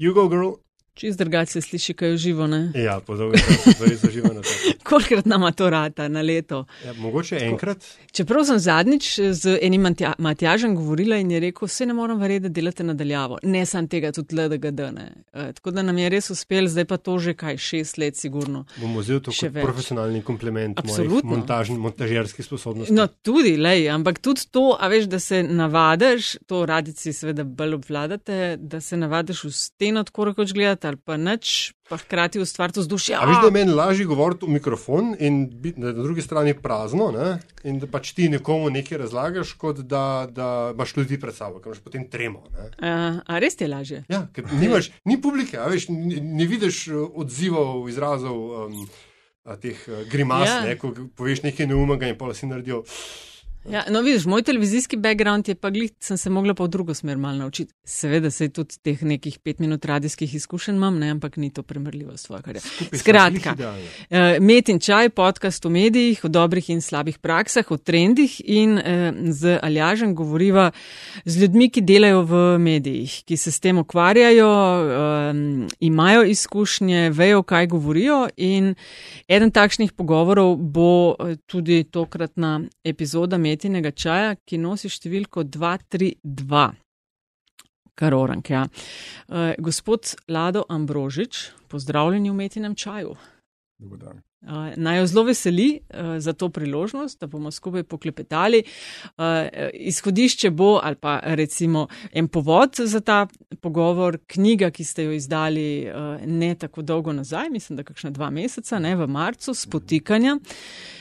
You go, girl. Čist drugače se sliši, kaj je živo. Ne? Ja, po dolgem času stvari so živo. Kolikrat nama to rata na leto? Ja, mogoče enkrat. Čeprav sem zadnjič z enim Matja, Matjažem govorila in je rekel, vse ne morem verjeti, da delate nadaljavo. Ne sam tega, tudi LDGD. E, tako da nam je res uspel, zdaj pa to že kaj šest let, sigurno. Bomo vzeli to kot več. profesionalni kompliment Absolutno. montaž, montažerskih sposobnosti. No, tudi, lej, ampak tudi to, a veš, da se navadiš, to radici seveda bolj obvladate, da se navadiš v steno, tako rekoč gledati ali pa nič, pa hkrati ustvariti vzdušje. A veš, da je meni lažje govoriti v mikrofon in biti na drugi strani prazno, ne? in da pač ti nekomu nekaj razlagaš, kot da, da imaš ljudi pred sabo, ker imaš potem tremo. Ne? A, a res ti je lažje? Ja, ker nimaš, ni publike, a veš, ne, ne vidiš eh, odzivov, izrazov, um, a, teh eh, grimas, Ja. ne, ko poveš nekaj neumega in pa si naredijo. Ja, no, vidiš, moj televizijski background je pa glih, sem se mogla pa v drugo smer malo naučiti. Seveda se tudi teh nekih pet minut radijskih izkušenj imam, ne, ampak ni to primerljivo s. Skupaj so Skratka, glih idealne. Uh, Met in čaj, podcast o medijih, o dobrih in slabih praksah, o trendih in uh, z Aljažem govoriva z ljudmi, ki delajo v medijih, ki se s tem ukvarjajo, um, imajo izkušnje, vejo, kaj govorijo. In eden takšnih pogovorov bo eh, tudi tokratna epizoda Metinega čaja, ki nosi številko 232. Kar orank, ja. Uh, gospod Lado Ambrožič, pozdravljeni v Metinem čaju. Dober dan. Uh, naj jo zelo veseli uh, za to priložnost, da bomo skupaj poklepetali. Uh, izhodišče bo, ali pa recimo en povod za ta pogovor, knjiga, ki ste jo izdali uh, ne tako dolgo nazaj, mislim, da kakšna dva meseca, ne v marcu, spotikanja.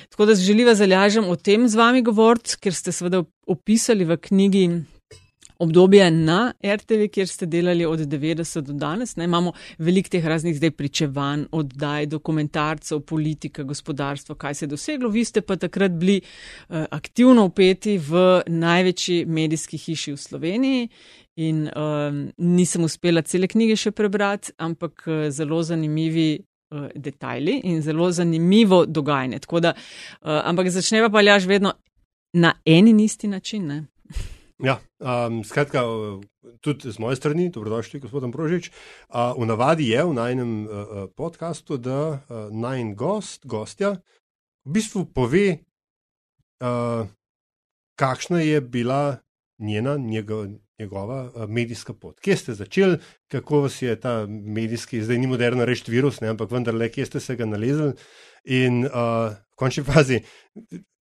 Tako da želiva zalažem o tem z vami govoriti, ker ste seveda opisali v knjigi obdobje na RTV, kjer ste delali od 90 do danes. Ne, imamo veliko teh raznih zdaj pričevanj, oddaj, dokumentarcev, politika, gospodarstvo, kaj se je doseglo. Vi ste pa takrat bili uh, aktivno upeti v največji medijski hiši v Sloveniji. In um, nisem uspela cele knjige še prebrati, ampak uh, zelo zanimivi uh, detajli in zelo zanimivo dogajanje. Tako Da, uh, ampak začneva pa ljaž vedno na en in isti način. Ne? Ja, um, skratka, tudi z moje strani, dobrodošli, gospod Ambrožič. Uh, v navadi je v najnem uh, podkastu, da uh, najn gost, gostja, v bistvu pove, uh, kakšna je bila njena, njego, njegova uh, medijska pot. Kje ste začeli, kako vas je ta medijski, zdaj ni moderno reči virus, ne, ampak vendarle, kje ste se ga nalezli. In uh, v končni fazi,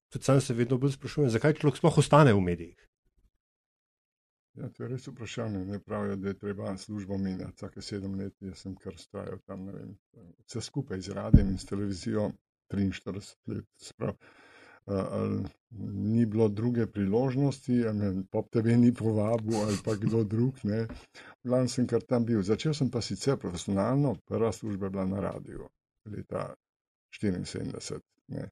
tudi sam se vedno bolj sprašujem, zakaj človek sploh ostane v medijih. Ja, to je res vprašanje. Ne pravijo, da je treba službo menjati vsake sedem let. Jaz sem kar stajal tam, ne vem, vse skupaj z radijem in s televizijo 43 let. Sprav, ali ni bilo druge priložnosti, ali pop TV ni povabil ali pa kdo drug. Ne. V glavnem sem kar tam bil. Začel sem pa sicer profesionalno, prva služba je bila na radiju leta 74. Ne.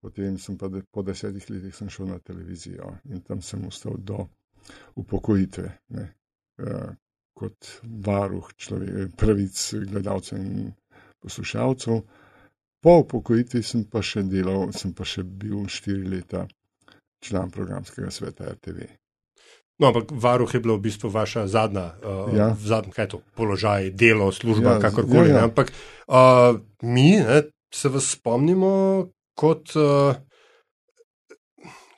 Potem sem pa de, po desetih letih šel na televizijo in tam sem ostal do upokojitve, ne, uh, kot varuh človek, pravic gledalcev in poslušalcev. Po upokojitvi sem pa še delal, sem pa še bil štiri leta član programskega sveta RTV. No, ampak varuh je bilo v bistvu vaša zadnja, uh, Ja. zadnja kaj je to, položaj, delo, služba, Ja, kakorkoli. ja, ja. ne. Ampak uh, mi ne, se vas spomnimo kot, uh,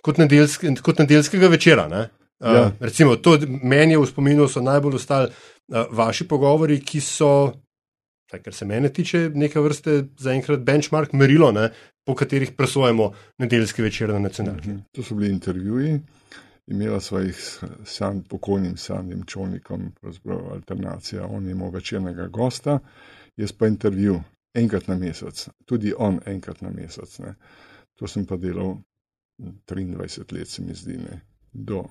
kot, nedeljski, kot nedeljskega večera. Ne? Uh, Ja. Recimo, to meni je v spominu so najbolj ostali uh, vaši pogovori, ki so, vsaj kar se mene tiče, neke vrste zaenkrat benchmark, merilo, ne, po katerih presojamo nedeljski večer na nacionalki. Mhm. To so bili intervjuji. Imela sva jih s pokojnim Sandim Čolnikom, pravzaprav alternacija. On je imel večernega gosta, jaz pa intervju enkrat na mesec, tudi on enkrat na mesec. Ne. To sem pa delal 23 let, se mi zdi, ne, do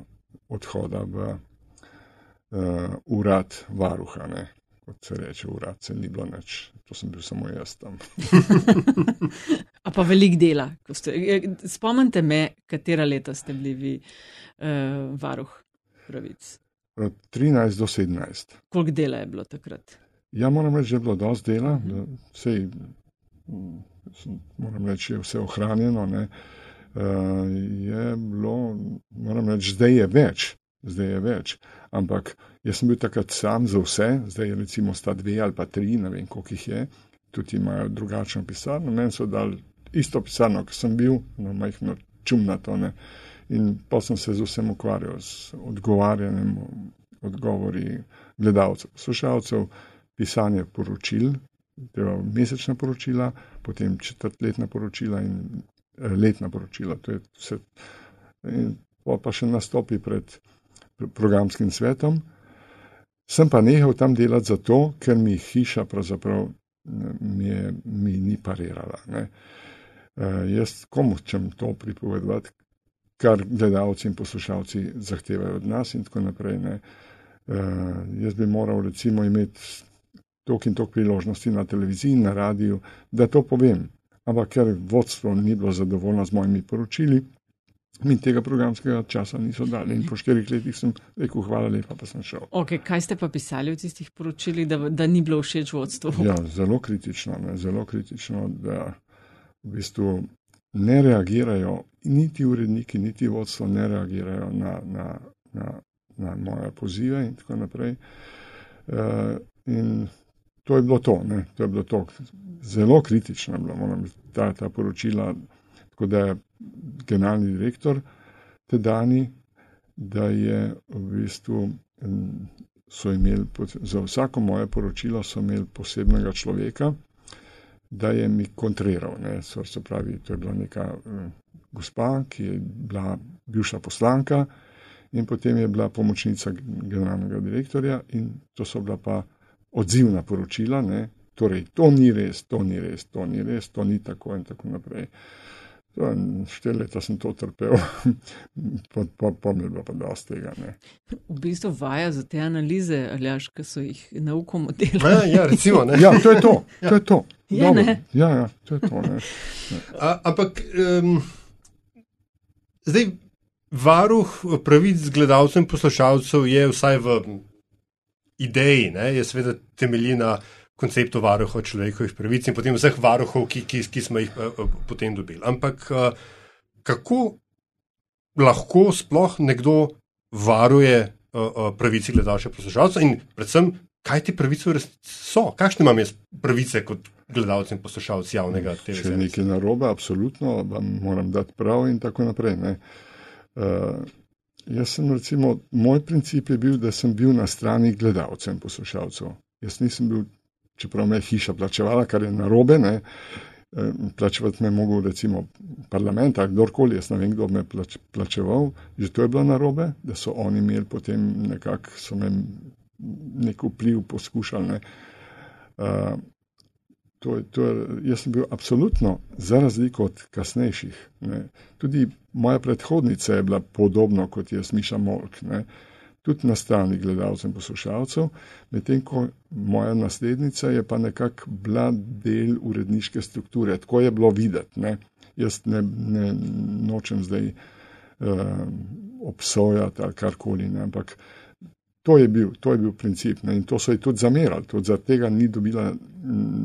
odhoda v uh, urad varuha. Ne. Kot se reče, urad se ni bilo nič, to sem bil samo jaz tam. A pa velik dela. Ste, eh, spomnite me, katera leta ste bili vi uh, varuh pravic. Od 13 do 17. Koliko dela je bilo takrat? Ja, moram reči, da je bilo dosti dela, vse, moram reči, je vse ohranjeno. Ne. Uh, je bilo, moram reči, zdaj je več, zdaj je več. Ampak jaz sem bil takrat sam za vse, zdaj recimo sta dve ali pa tri, ne vem koliko jih je, tudi imajo drugačno pisarno. Meni so dali isto pisarno, ki sem bil, no majhno čumnato. Ne. In pa sem se z vsem ukvarjal, z odgovarjanjem, odgovori gledalcev, poslušalcev, pisanje poročil, mesečna poročila, potem četrtletna poročila in eh, letna poročila. To je vse. In pa še nastopi pred programskim svetom. Sem pa nehal tam delati zato, ker mi hiša pravzaprav mi, je, mi ni parirala. Ne. Uh, jaz komu čem to pripovedovati, kar gledalci in poslušalci zahtevajo od nas in tako naprej. Uh, jaz bi moral recimo imeti tok in tok priložnosti na televiziji na radiju, da to povem. Ampak ker vodstvo ni bilo zadovoljno z mojimi poročili, mi tega programskega časa niso dali. In po štirih letih sem rekel, hvala lepa, pa sem šel. Okay, kaj ste pa pisali v tistih poročilih, da, da ni bilo všeč vodstvu? Ja, zelo kritično, ne, zelo kritično, da v bistvu ne reagirajo, niti uredniki, niti vodstvo ne reagirajo na, na, na, na moje pozive in tako naprej. Uh, in to je bilo to, ne, to je bilo to. Zelo kritično je bilo, moram ta, ta poročila. Tako da je generalni direktor tedajni, da je v bistvu so imeli za vsako moje poročilo, so imeli posebnega človeka, da je mi kontriral. So, se pravi, to je bila neka gospa, ki je bila bivša poslanka in potem je bila pomočnica generalnega direktorja in to so bila pa odzivna poročila. Ne? Torej, to ni res, to ni res, to ni res, to ni tako in tako naprej. Štiri leta sem to trpel, pa, pa, pa mi je bilo pa dosti tega. Ne. V bistvu vaja za te analize, ali aš, ki so jih nauko modeli. Ja, ja, recimo, ja, to je to. Ja. to, je to. Je, ja, ja, to, je to A, ampak um, zdaj, varuh pravic gledalcev in poslušalcev je vsaj v ideji, ne, je seveda temeljina konceptu varuha človekovih pravic in potem vseh varuhov, ki, ki, ki smo jih uh, potem dobili. Ampak uh, kako lahko sploh nekdo varuje pravice gledalcev, poslušalcev in predvsem, kaj ti pravice so, kakšne imam jaz pravice kot gledalci in poslušalci javnega TV-ja? Če je nekaj narobe, absolutno vam moram dati prav in tako naprej. Uh, jaz sem recimo, moj princip je bil, da sem bil na strani gledalcev in poslušalcev. Jaz nisem bil čeprav me je hiša plačevala, kar je narobe. Ne. Eh, plačevati me je mogel, recimo, parlament ali kdorkoli, jaz ne vem, kdo me plač, plačeval, že to je bilo narobe, da so oni imeli potem nekako, so me nek vpliv poskušali. Ne. Uh, to to jaz sem bil absolutno za razliko od kasnejših. Ne. Tudi moja predhodnica je bila podobna kot je Smiša Molk. Ne. Tudi na strani gledalcev in poslušalcev, medtem ko moja naslednica je pa nekako bila del uredniške strukture. Tako je bilo videti. Ne. Jaz ne, ne nočem zdaj uh, obsojati ali karkoli, ne. ampak to je, bil, to je bil princip ne. in to so ji tudi zamerali, tudi zaradi tega ni dobila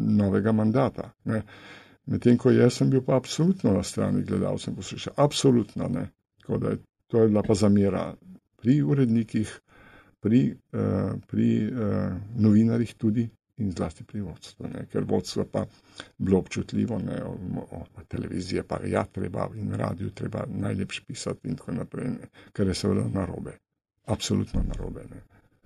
novega mandata. Ne. Medtem ko jaz sem bil pa absolutno na strani gledalcev in poslušalcev, absolutno ne. Tako da je, to je bila pa zamera pri urednikih, pri, uh, pri uh, novinarjih tudi in zlasti pri vodstvu, ne? ker vodstvo pa bilo občutljivo, ne? o, o, o televiziji pa ja, treba in radiju treba najlepše pisati in tako naprej, ne? kar je seveda narobe, absolutno narobe. Ne?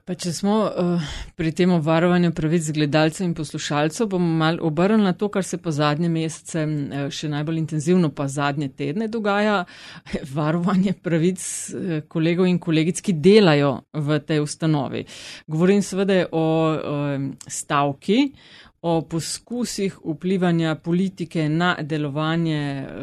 Pa če smo uh, pri tem varovanju pravic gledalcev in poslušalcev, bomo malo obrnili na to, kar se po zadnje mesece, uh, še najbolj intenzivno pa zadnje tedne dogaja, varovanje pravic uh, kolegov in kolegic, ki delajo v tej ustanovi. Govorim seveda o uh, stavki, o poskusih vplivanja politike na delovanje uh,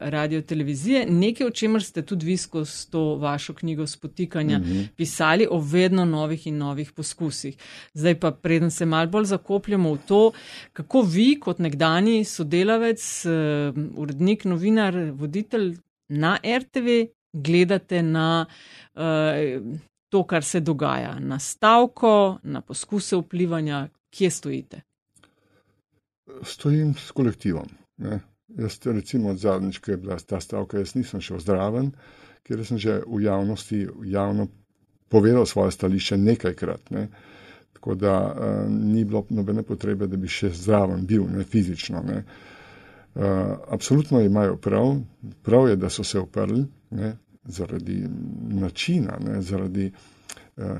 radio-televizije, nekaj, o čemer ste tudi vi skozi to vašo knjigo spotikanja mm -hmm. pisali, o vedno novih in novih poskusih. Zdaj pa, preden se mal bolj zakopljamo v to, kako vi kot nekdani sodelavec, uh, urednik, novinar, voditelj na RTV gledate na uh, to, kar se dogaja, na stavko, na poskuse vplivanja, kje stojite stojim s kolektivom. Ne. Jaz, recimo, zadnjič, ko je bila ta stavka, jaz nisem šel zdraven, ker sem že v javnosti javno povedal svoje stališče nekajkrat. Ne. Tako da uh, ni bilo nobene potrebe, da bi še zraven bil, ne fizično. Ne. Uh, absolutno imajo prav, prav je, da so se oprli ne, zaradi načina, ne, zaradi uh,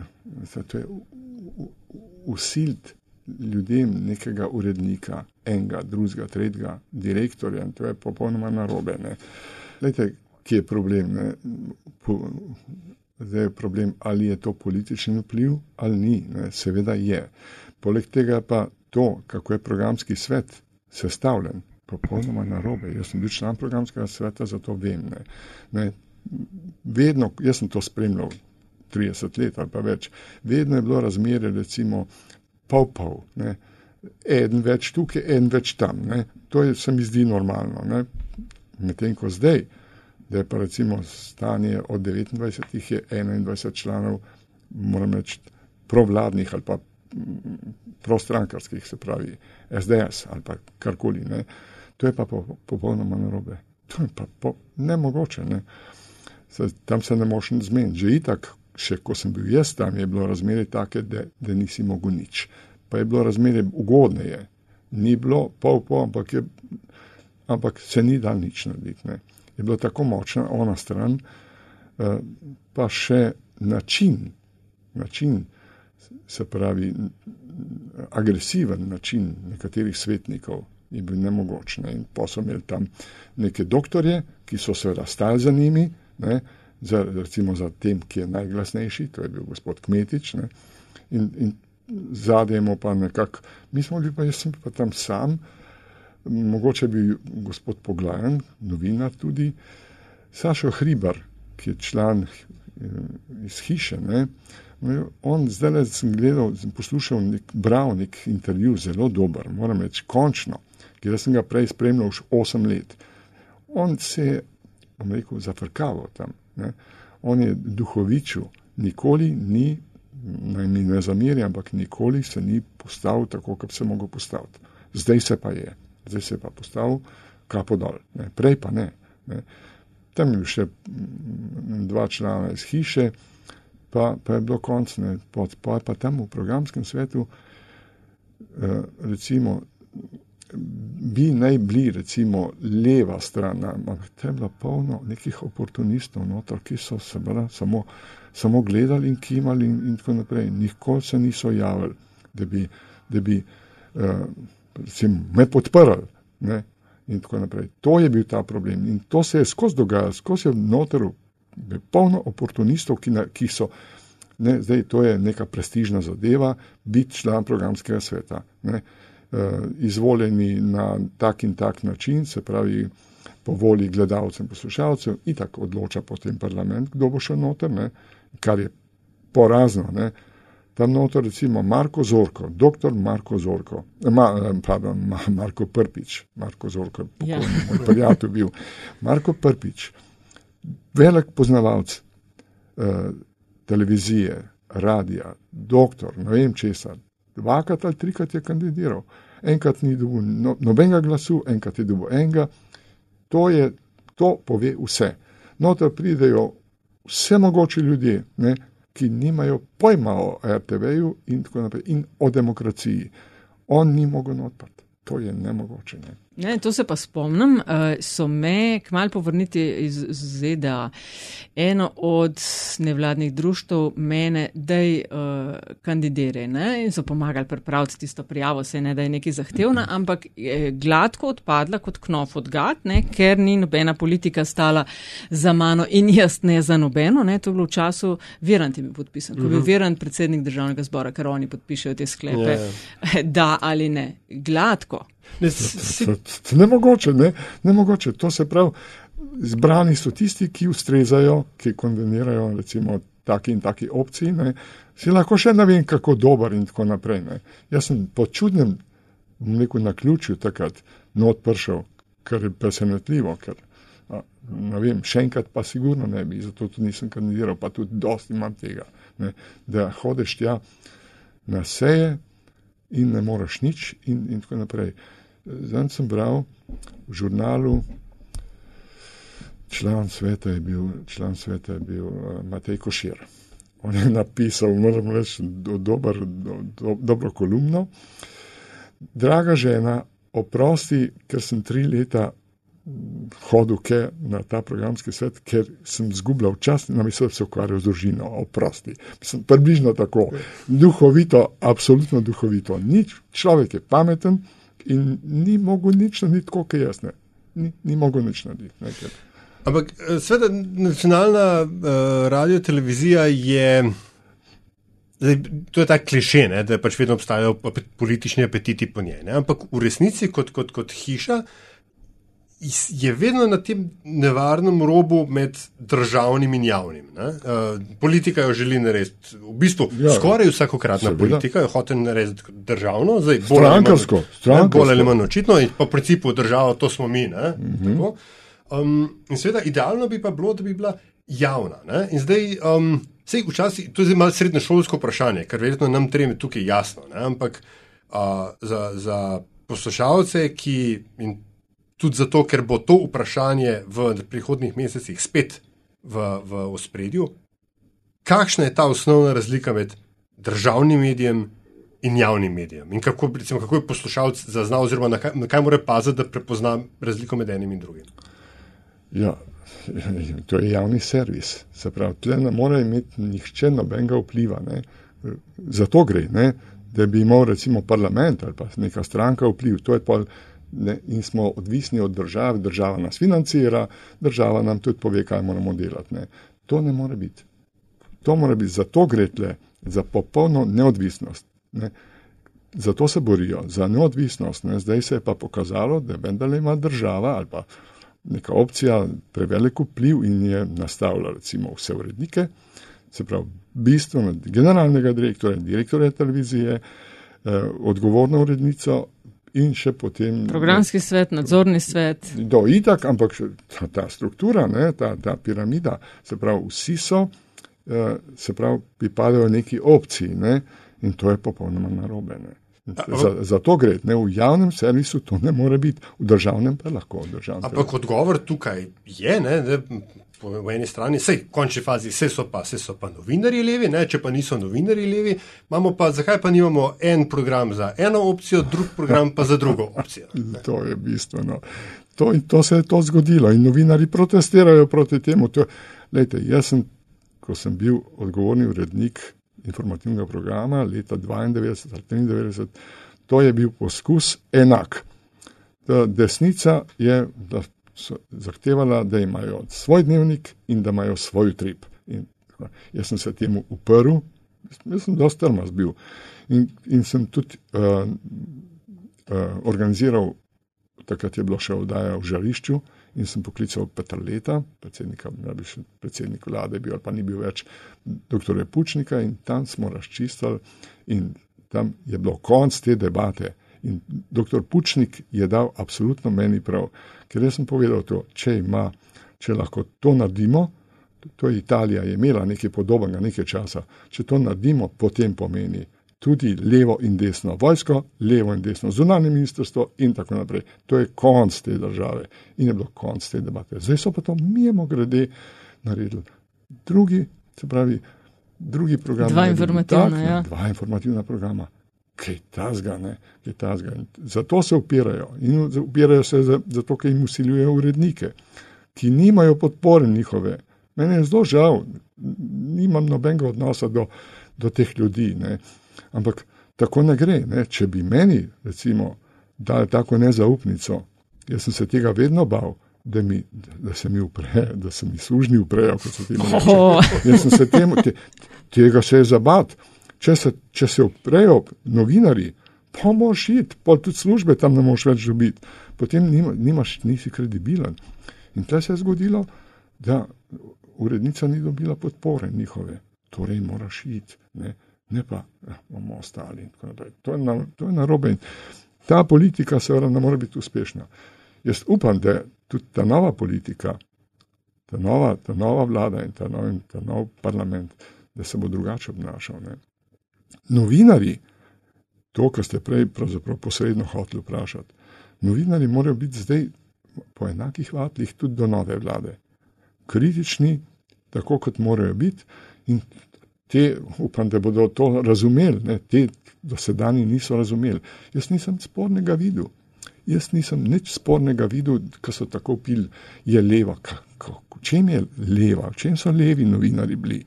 usilt ljudem nekega urednika, enega, drugega, tretjega, direktorja in to je popolnoma narobe. Glejte, kje je problem? Ne? Po, zdaj je problem, ali je to politični vpliv ali ni. Ne? Seveda je. Poleg tega pa to, kako je programski svet sestavljen, popolnoma narobe. Jaz sem bil član programskega sveta, zato vem. Ne? Ne? Vedno, jaz sem to spremljal 30 let ali pa več, vedno je bilo razmerje, recimo, pol pol. Ne? En več tukaj, en več tam. Ne? To je, se mi zdi normalno. Medtem ko zdaj, da je pa recimo stanje od 29 jih je 21 članov, moram reči, provladnih ali pa prostrankarskih, se pravi SDS ali pa karkoli. Ne? To je pa popolnoma narobe. To je pa po, nemogoče. Ne? Tam se ne moš zmeniti. Že itak, še ko sem bil jaz tam, je bilo razmerje take, da, da nisi mogel nič. Pa je bilo razmerje ugodneje. Ni bilo pol pol, ampak, je, ampak se ni dal nič narediti. Ne. Je bilo tako močna ona stran, eh, pa še način, način, se pravi, agresiven način nekaterih svetnikov. Je bil nemogoč. Ne. In pa so imeli tam neke doktorje, ki so seveda stali za njimi, ne, za, recimo za tem, ki je najglasnejši, to je bil gospod Kmetič. In, in zadajemo pa nekako, mi smo bili pa, jaz sem pa tam sam, mogoče bi gospod Poglajen, novinar tudi, Sašo Hribar, ki je član eh, iz hiše. Ne, on zdaj le sem gledal, sem poslušal nek bral nek intervju, zelo dober, moram reči, končno, ker sem ga prej spremljal už 8 let. On se je, bom rekel, zafrkaval tam. Ne. On je duhoviču, nikoli ni naj mi ne zameri, ampak nikoli se ni postavil tako, kot se je mogel postaviti. Zdaj se pa je, zdaj se je pa postavil kapo dol, ne. prej pa ne, ne. Tam je bil še mm, dva člana iz hiše, pa, pa je bilo konc, ne, pod, pa pa tam v programskem svetu, eh, recimo, bi naj bili, recimo, leva stran, ampak te je bilo polno nekih oportunistov, notor, ki so se bili samo samo gledali in kimali in, in tako naprej. Nikoli se niso javili, da bi, da bi uh, recimo, me podprli. Ne? In tako naprej. To je bil ta problem. In to se je skozi dogajalo, skozi je noter, polno oportunistov, ki, na, ki so. Ne, zdaj, to je neka prestižna zadeva, biti član programskega sveta. Ne, izvoljeni na tak in tak način, se pravi, po volji gledalcev in poslušalcev, in tako odloča potem parlament, kdo bo šel noter. Ne, kar je porazno. Ne? Tam noter recimo Marko Zorko, doktor Marko Zorko, ma, eh, pardon, ma, Marko Prpič, Marko Zorko, ja. moj prijatelj bil. Marko Prpič, velik poznavalc eh, televizije, radija, doktor, ne vem česa, dvakrat ali trikrat je kandidiral, enkrat ni dobil no, nobenega glasu, enkrat je dobil enega, to, je, to pove vse. Noter pridejo vse mogoče ljudje, ne, ki nimajo pojma o RTV-ju in tako naprej, in o demokraciji. On ni mogel odprti. To je nemogoče. Ne. Ne, to se pa spomnim, uh, so me kmalo povrniti iz ZDA. Eno od nevladnih društv mene, da je uh, kandidiraj in so pomagali pripraviti tisto prijavo, se ne da je nekaj zahtevna, ampak je gladko odpadla kot knof od gat, ne, ker ni nobena politika stala za mano in jaz ne za nobeno. Ne, to je bilo v času Virant je bil podpisan, ko je bil mhm. Virant predsednik državnega zbora, ker oni podpišejo te sklepe, yeah. Ja. da ali ne. Gladko. Ne, si... ne mogoče, ne, ne mogoče. To se pravi, zbrani so tisti, ki ustrezajo, ki konvenirajo, recimo, taki in taki opciji. Ne. Si lahko še ne vem, kako dober in tako naprej. Ne. Jaz sem po čudnem, neko na ključju takrat not prišel, kar je presenetljivo, ker ne vem, še enkrat pa sigurno ne bi, zato tudi nisem kandidiral, pa tudi dosti imam tega, ne, da hodeš tja na seje in ne moreš nič in, in tako naprej. Zdaj sem bral v žurnalu, član sveta je bil, član sveta je bil uh, Matej Košir. On je napisal, moram reči, do, dober, do, do, dobro kolumno. Draga žena, oprosti, ker sem tri leta hodil ke na ta programski svet, ker sem zgubljal čas namesto da se ukvarjal z družino. Oprosti. Mislim, približno tako. Duhovito, absolutno duhovito. Nič, človek je pameten in ni mogel nič narediti, kot je jaz. Ne. Ni, ni mogel nič narediti. Ne, ker... Ampak, sveda, nacionalna uh, radio televizija je. Zdaj, to je ta kliše, ne, da pač vedno obstajajo politični apetiti po njej. Ne? Ampak v resnici, kot, kot, kot hiša, je vedno na tem nevarnem robu med državnim in javnim. Uh, politika jo želi narediti, v bistvu ja, skoraj vsakokratna seveda. politika jo hoče narediti državno, zdaj bolj ali manj, strankarsko. Bolj ali manj očitno in po principu država, to smo mi. Mhm. Um, in seveda, idealno bi pa bilo, da bi bila javna. Ne? In zdaj, um, sej, včasih, to je zdaj malo srednješolsko vprašanje, ker verjetno nam treme tukaj jasno. Ne? Ampak uh, za, za poslušalce, ki in tudi zato, ker bo to vprašanje v prihodnih mesecih spet v, v ospredju. Kakšna je ta osnovna razlika med državnim medijem in javnim medijem? In kako, recimo, kako je poslušalec zaznal, oziroma na kaj, na kaj mora paziti, da prepozna razliko med enim in drugim? Ja, to je javni servis. Se pravi, tle ne more imeti nihče nobenega vpliva. Ne. Zato gre, ne, da bi imel recimo parlament ali pa neka stranka vpliv. To je pa ne, in smo odvisni od države, država nas financira, država nam tudi pove, kaj moramo delati. Ne. To ne more biti. To mora biti, zato gre tle za popolno neodvisnost. Ne. Zato se borijo za neodvisnost. Ne. Zdaj se je pa pokazalo, da vendarle ima država ali pa neka opcija prevelik vpliv in je nastavila recimo vse urednike, se pravi bistveno generalnega direktorja, direktorja televizije, eh, odgovorno urednico in še potem. Programski svet, nadzorni svet. Do itak, ampak ta, ta struktura, ne, ta, ta piramida, se pravi, vsi so, eh, se pravi, pripadajo neki opciji ne, in to je popolnoma narobe. Ne. Za, za to gre, ne v javnem servisu to ne more biti, v državnem pa lahko. Ampak odgovor tukaj je, ne, ne, v eni strani, vse, v končni fazi, vse so pa, vse so pa novinari levi, ne, če pa niso novinari levi, imamo pa, zakaj pa nimamo en program za eno opcijo, drug program pa za drugo opcijo. Ne. To je bistveno. To, to se je to zgodilo in novinari protestirajo proti temu. To, lejte, jaz sem, ko sem bil odgovorni urednik informativnega programa leta 92 ali 93, to je bil poskus enak. Da desnica je, da zahtevala, da imajo svoj dnevnik in da imajo svoj utrip. In, jaz sem se temu uprl, jaz sem dosta trmas bil in, in sem tudi uh, uh, organiziral, takrat je bilo še oddaja v žarišču in sem poklical Petrleta, predsednika, ne bi še predsednik vlade bil ali pa ni bil več, dr. Pučnika in tam smo razčistili in tam je bilo konc te debate. In dr. Pučnik je dal absolutno meni prav, ker jaz sem povedal to, če ima, če lahko to naredimo, to je Italija, je imela nekaj podobnega nekaj časa, če to naredimo, potem pomeni tudi levo in desno vojsko, levo in desno zunanje ministrstvo in tako naprej. To je konc te države in je bilo konc te debate. Zdaj so pa to mimo grede naredili. Drugi, se pravi, drugi program. Dva informativna, tak, ja. Dva informativna programa kaj tasga, ne, kaj tasga. Zato se upirajo in upirajo se zato, ker jim usiljujejo urednike, ki nimajo podpore njihove. Mene je zelo žal, nimam nobenega odnosa do, do teh ljudi, ne. ampak tako ne gre. Ne. Če bi meni, recimo, dali tako nezaupnico, jaz sem se tega vedno bal. Da, mi, da se mi upre, da se mi služni uprejo, kot so ti ljudje. Oh. Jaz sem se temu, te, tega se je zabat če se, če se uprejo novinari, pa moraš iti, pa tudi službe tam ne moš več dobiti, potem nima, nimaš, nisi kredibilen. In tle se je zgodilo, da urednica ni dobila podpore njihove, torej moraš iti, ne, ne pa ja, bomo ostali. To je, na, to je narobe. Ta politika seveda ne more biti uspešna. Jaz upam, da tudi ta nova politika, ta nova, ta nova vlada in ta nov, in ta nov parlament, da se bo drugače obnašal. Ne novinari, to, kar ste prej posredno hoteli vprašati, novinari morajo biti zdaj po enakih vatlih tudi do nove vlade. Kritični, tako kot morajo biti, in te, upam, da bodo to razumeli, ne, te dosedani niso razumeli. Jaz nisem spornega videl. Jaz nisem nič spornega videl, ko so tako pil, je leva. V čem je leva, v čem so levi novinari bili?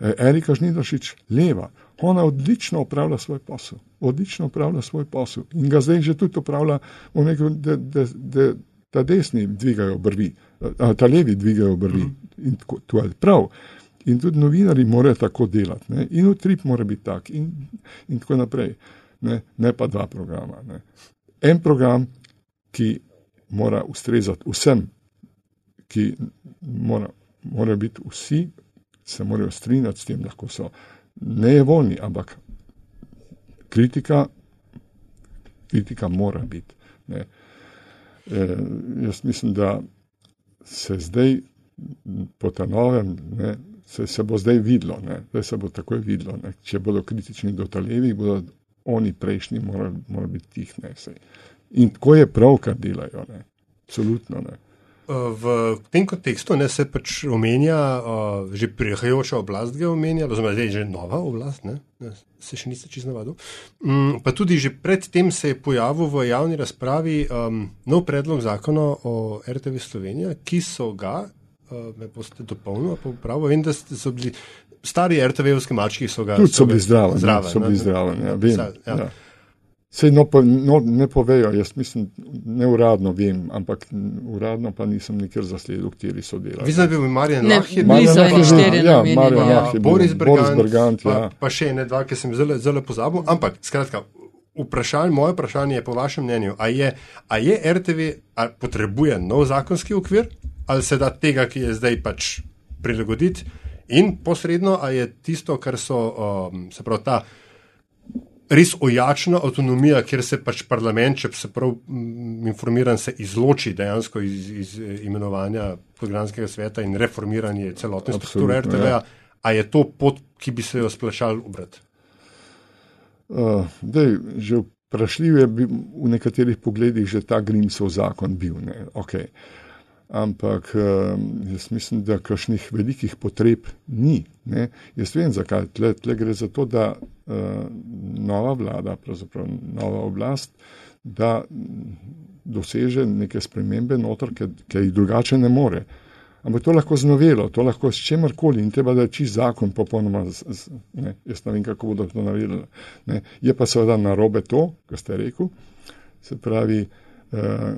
E, Erika Žnidošič, leva. Ona odlično upravlja svoj posel, odlično upravlja svoj posel in ga zdaj že tudi upravlja, rekel, da, da, da ta desni dvigajo brvi, ta levi dvigajo brvi. Mhm. In to je prav. In tudi novinari morajo tako delati. Ne? In utrip mora biti tak, in, in tako naprej. Ne? ne pa dva programa. Ne? En program, ki mora ustrezati vsem, ki mora, mora biti vsi, se morajo strinjati s tem, lahko so nejevoljni, ampak kritika, kritika mora biti. Ne? E, jaz mislim, da se zdaj po ta novem, ne, se, se bo zdaj videlo, ne, zdaj se bo takoj videlo, ne, če bodo kritični do talevih, bodo oni prejšnji morali, morali biti tih nesej. In tako je prav, kar delajo, ne, absolutno ne. V tem kontekstu ne, se pač omenja, uh, že prihajajoča oblast ga omenja, oziroma zdaj je že nova oblast, ne, se še niste čisto navadili. Um, pa tudi že predtem se je pojavil v javni razpravi um, nov predlog zakona o RTV Slovenija, ki so ga uh, me boste dopolnili, pa prav vem, da so bili stari RTV-ovski mački, so ga tudi so bili zdravi. Zdraven, so bili zdravi, ja, vem. Ja. Ja. Sej no, no, ne povejo, jaz mislim, neuradno vem, ampak uradno pa nisem nikjer zasledil, kateri so delali. Vi znate, Marjan Lah je bil za štiri ja, Marjan Lah je bil Boris Bergant, Boris Bergant pa, ja. pa še ene dva, ki sem zelo, zelo pozabil. Ampak, skratka, vprašanje, moje vprašanje je po vašem mnenju, a je, a je RTV, a potrebuje nov zakonski okvir, ali se da tega, ki je zdaj pač prilagoditi, in posredno, a je tisto, kar so, um, se pravi, ta res ojačna avtonomija, kjer se pač parlament, če se prav mm, informiran, se izloči dejansko iz, iz imenovanja programskega sveta in reformiranje celotne strukture RTV, ja. a je to pot, ki bi se jo splašal obrati? Uh, dej, že vprašljiv je v nekaterih pogledih že ta Grimsov zakon bil. Okay. Ampak jaz mislim, da kakšnih velikih potreb ni. Ne? Jaz vem, zakaj. Tle, tle gre za to, da uh, nova vlada, pravzaprav nova oblast, da doseže neke spremembe notor, ki jih drugače ne more. Ampak to lahko z novelo, to lahko s čemarkoli in treba, da je čist zakon popolnoma, z, z, ne, jaz ne vem, kako bodo to naredili. Je pa seveda narobe to, kar ste rekel, se pravi, uh,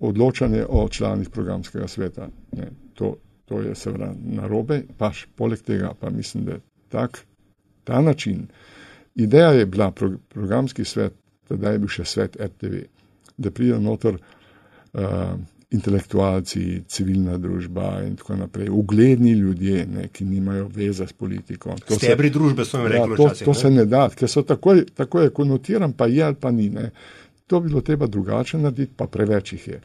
odločanje o članih programskega sveta. Ne, to, to je seveda narobe, paš poleg tega pa mislim, da tak, ta način. Ideja je bila pro, programski svet, da je bil še svet RTV, da pridejo noter uh, intelektualci, civilna družba in tako naprej, ugledni ljudje, ne, ki nimajo veze s politiko. Stebri družbe so jim rekli, ja, to, to ne? se ne da, ker so tako, tako je konotiran, pa je ali pa ni. Ne. To bi bilo treba drugače narediti, pa preveč jih je.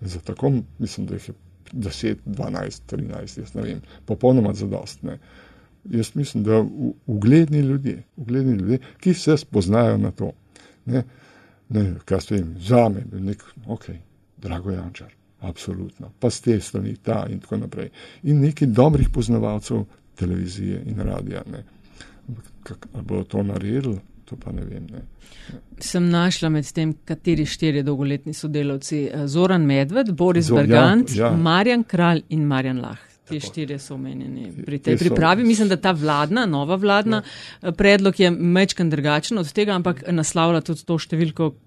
Za tako mislim, da jih je 10, 12, 13, jaz ne vem, popolnoma zadostne. Jaz mislim, da ugledni ljudje, ugledni ljudje, ki se spoznajo na to. Ne, ne kaj se jim zame, nek, ok, drago Jančar, absolutno, pa z te strani ta in tako naprej. In nekaj dobrih poznavalcev televizije in radija. Ali bodo to naredili, to pa ne vem. Ne. Sem našla med tem, kateri štiri dolgoletni sodelavci. Eh, Zoran Medved, Boris Zor, Bergant, ja, ja. Marjan Kralj in Marjan Lah. Ti štirje so omenjeni pri tej pripravi. Mislim, da ta vladna, nova vladna ja. predlog je mečkan drugačen od tega, ampak naslavlja tudi to številko, Eh,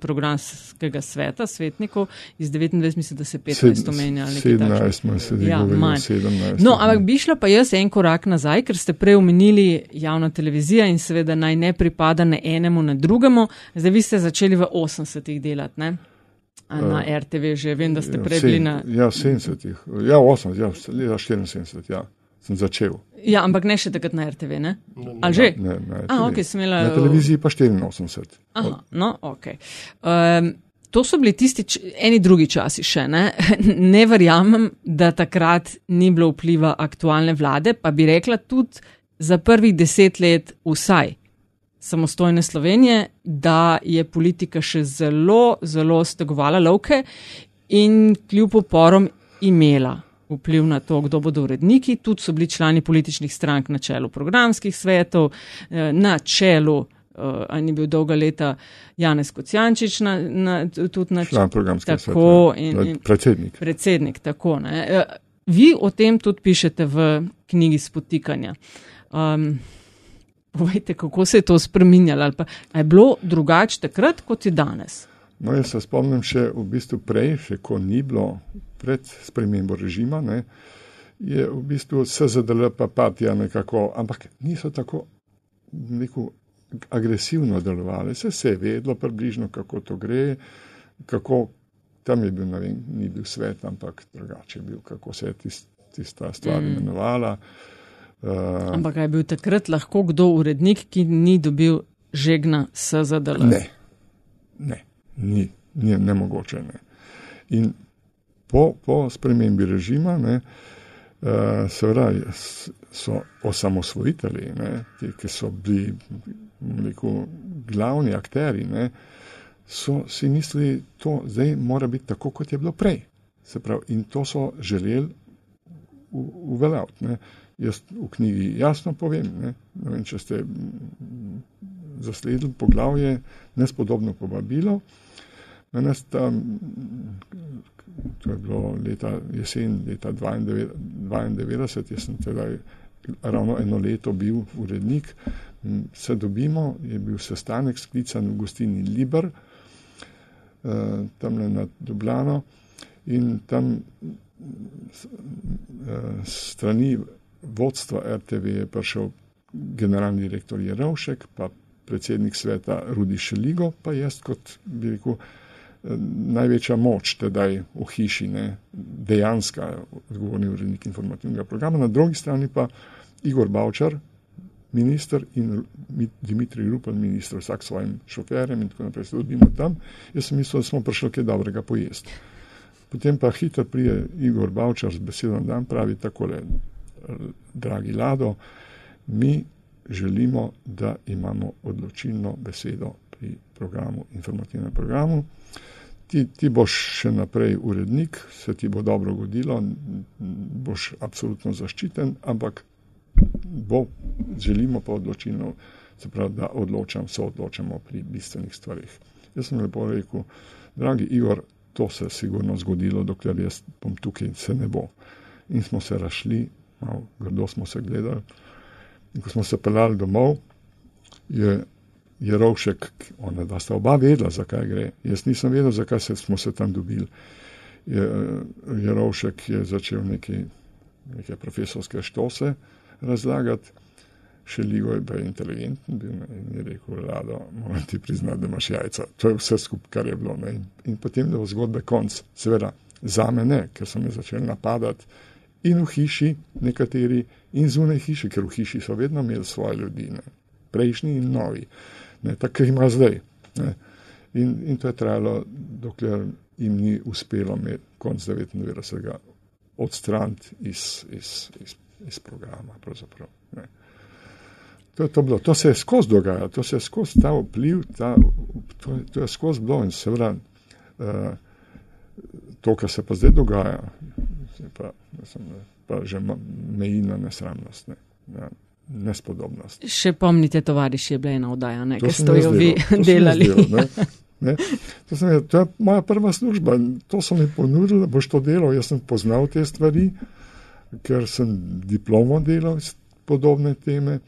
programskega sveta, svetnikov, iz 29, mislim, da se 15 omenja. 17, smo se ja, govorili, 17. No, ampak bi šla pa jaz en korak nazaj, ker ste prej omenili javna televizija in seveda naj ne pripada ne enemu, ne drugemu. Zdaj vi ste začeli v 80-ih delati, ne? Na uh, RTV že vem, da ste prej bili na. Ja, 70-ih, ja, 80, ja, 74, ja sem začel. Ja, ampak ne še takrat na RTV, ne? Ali že? Ne, ne, A, okay, imela... Na televiziji pa 84. Aha, no, ok. Um, to so bili tisti eni drugi časi še, ne? ne verjamem, da takrat ni bilo vpliva aktualne vlade, pa bi rekla tudi za prvih deset let vsaj samostojne Slovenije, da je politika še zelo, zelo stegovala lovke in kljub oporom imela vpliv na to, kdo bodo uredniki. Tudi so bili člani političnih strank na čelu programskih svetov, eh, na čelu. Uh, Ali ni bil dolga leta Janez Kocijančič na, na, tudi na član programskega sveta? In, in, predsednik. Predsednik, tako. Ne. Uh, vi o tem tudi pišete v knjigi Spotikanja. Um, povejte, kako se je to spremenjalo ali pa je bilo drugače takrat, kot je danes? No, jaz se spomnim še v bistvu prej, še ko ni bilo pred spremembo režima, ne, je v bistvu SZDL pa partija nekako, ampak niso tako neko agresivno delovali. Se, se je vedlo približno, kako to gre, kako tam je bil, ne vem, ni bil svet, ampak drugače je bil, kako se je tist, tista stvar mm. imenovala. Uh, ampak je bil takrat lahko kdo urednik, ki ni dobil žegna SZDL? Ne, ne, ni, ni nemogoče. Ne. In po, po spremembi režima, ne, uh, seveda so osamosvojitelji, ne, ti, ki so bili rekel, glavni akteri, ne, so si mislili, da zdaj mora biti tako, kot je bilo prej. Pravi, in to so želeli uveljaviti. Jaz v knjigi jasno povem, ne, ne vem, če ste zasledili poglavje, nespodobno povabilo. Danes tam, to je bilo leta jesen, leta 92, jaz sem tedaj ravno eno leto bil urednik, se dobimo, je bil sestanek sklican v gostini Liber, eh, tam le nad Ljubljano in tam eh, strani vodstva RTV je prišel generalni direktor Jerovšek, pa predsednik sveta Rudi Šeligo, pa jaz kot bi rekel, največja moč tedaj v hiši, ne, dejanska odgovorni urednik informativnega programa, na drugi strani pa Igor Bavčar, minister in Dimitrij Rupel, minister, vsak svojim šoferjem in tako naprej, se dobimo tam. Jaz sem mislil, da smo prišli kaj dobrega pojesti. Potem pa hitro prije Igor Bavčar z besedo dan pravi takole, dragi Lado, mi želimo, da imamo odločilno besedo pri programu, informativnem programu. Ti, ti boš še naprej urednik, se ti bo dobro godilo, boš absolutno zaščiten, ampak bo, želimo pa odločilno, se pravi, da odločam, se odločamo pri bistvenih stvarih. Jaz sem lepo rekel, dragi Igor, to se je sigurno zgodilo, dokler jaz bom tukaj, se ne bo. In smo se rašli, malo grdo smo se gledali. In ko smo se pelali domov, je, je Rovšek, ona da sta oba vedela, zakaj gre. Jaz nisem vedel, zakaj se, smo se tam dobili. Je, je Rovšek je začel neki, neke profesorske štose razlagati, še Ligo je bil inteligenten in je rekel, Lado, moram ti priznati, da imaš jajca. To je vse skupaj, kar je bilo. In, in potem, da bo zgodbe konc, seveda, za me ne, ker so me začeli napadati in v hiši nekateri, in zunaj hiše, ker v hiši so vedno imeli svoje ljudi, prejšnji in novi, tako ima zdaj. In, in to je trajalo, dokler jim ni uspelo med konc 99. odstraniti iz, iz, iz, iz programa. To to, bilo, to se je skozi dogajalo, to se je skozi ta vpliv, ta, to, to je skozi bilo in seveda uh, to, kar se pa zdaj dogaja, pa, sem, pa že meji na nesramnost, ne, ja, nespodobnost. Še pomnite, tovariš je bila ena oddaja, ki ste jo vi delali. Zdelo, ne, ne. To, sem, to je moja prva služba, to so mi ponudili, boš to delal. Jaz sem poznal te stvari, ker sem diplomo delal iz podobne teme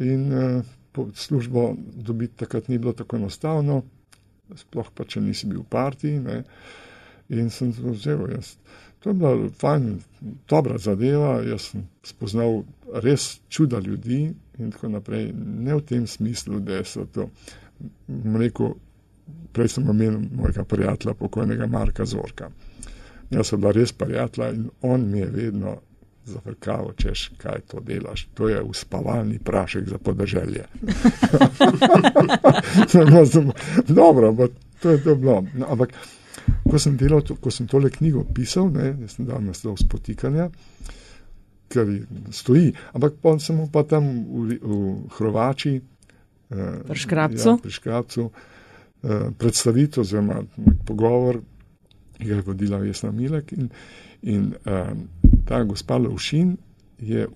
in uh, službo dobiti takrat ni bilo tako enostavno, sploh pa če nisi bil v partiji. Ne. In sem se vzel, jaz To je bila fajn, dobra zadeva. Jaz sem spoznal res čuda ljudi in tako naprej. Ne v tem smislu, da so to. Rekel, prej sem omenil mojega prijatelja, pokojnega Marka Zorka. Jaz sem bila res prijatelja in on mi je vedno zafrkal, češ, kaj to delaš. To je uspavalni prašek za podeželje. Dobro, to je to bilo. No, ampak ko sem delal, to, ko sem tole knjigo pisal, ne, sem dal naslov spotikanja, ker stoji, ampak pa sem pa tam v, v Hrvači, eh, pri Škrabcu, ja, pri Škrabcu eh, predstavitev, oziroma pogovor ki ga je vodila Vesna Milek. In, in um, ta gospa Lovšin je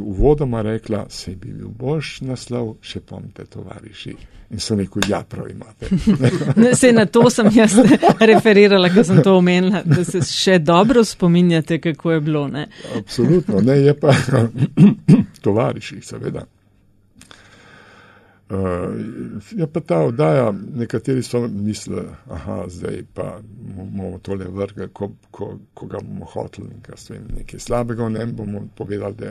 uvodoma rekla, se bi bil boš naslov, še pomte tovariši. In so rekel, ja, prav imate. se na to sem jaz referirala, ko sem to omenila, da se še dobro spominjate, kako je bilo. Ne? Absolutno, ne je pa tovariši, seveda. Uh, je pa ta oddaja, nekateri so mislili, da zdaj pa bomo tole vrgli, ko, ko, ko ga bomo hoteli, nekaj slabega, ne bomo povedali, da,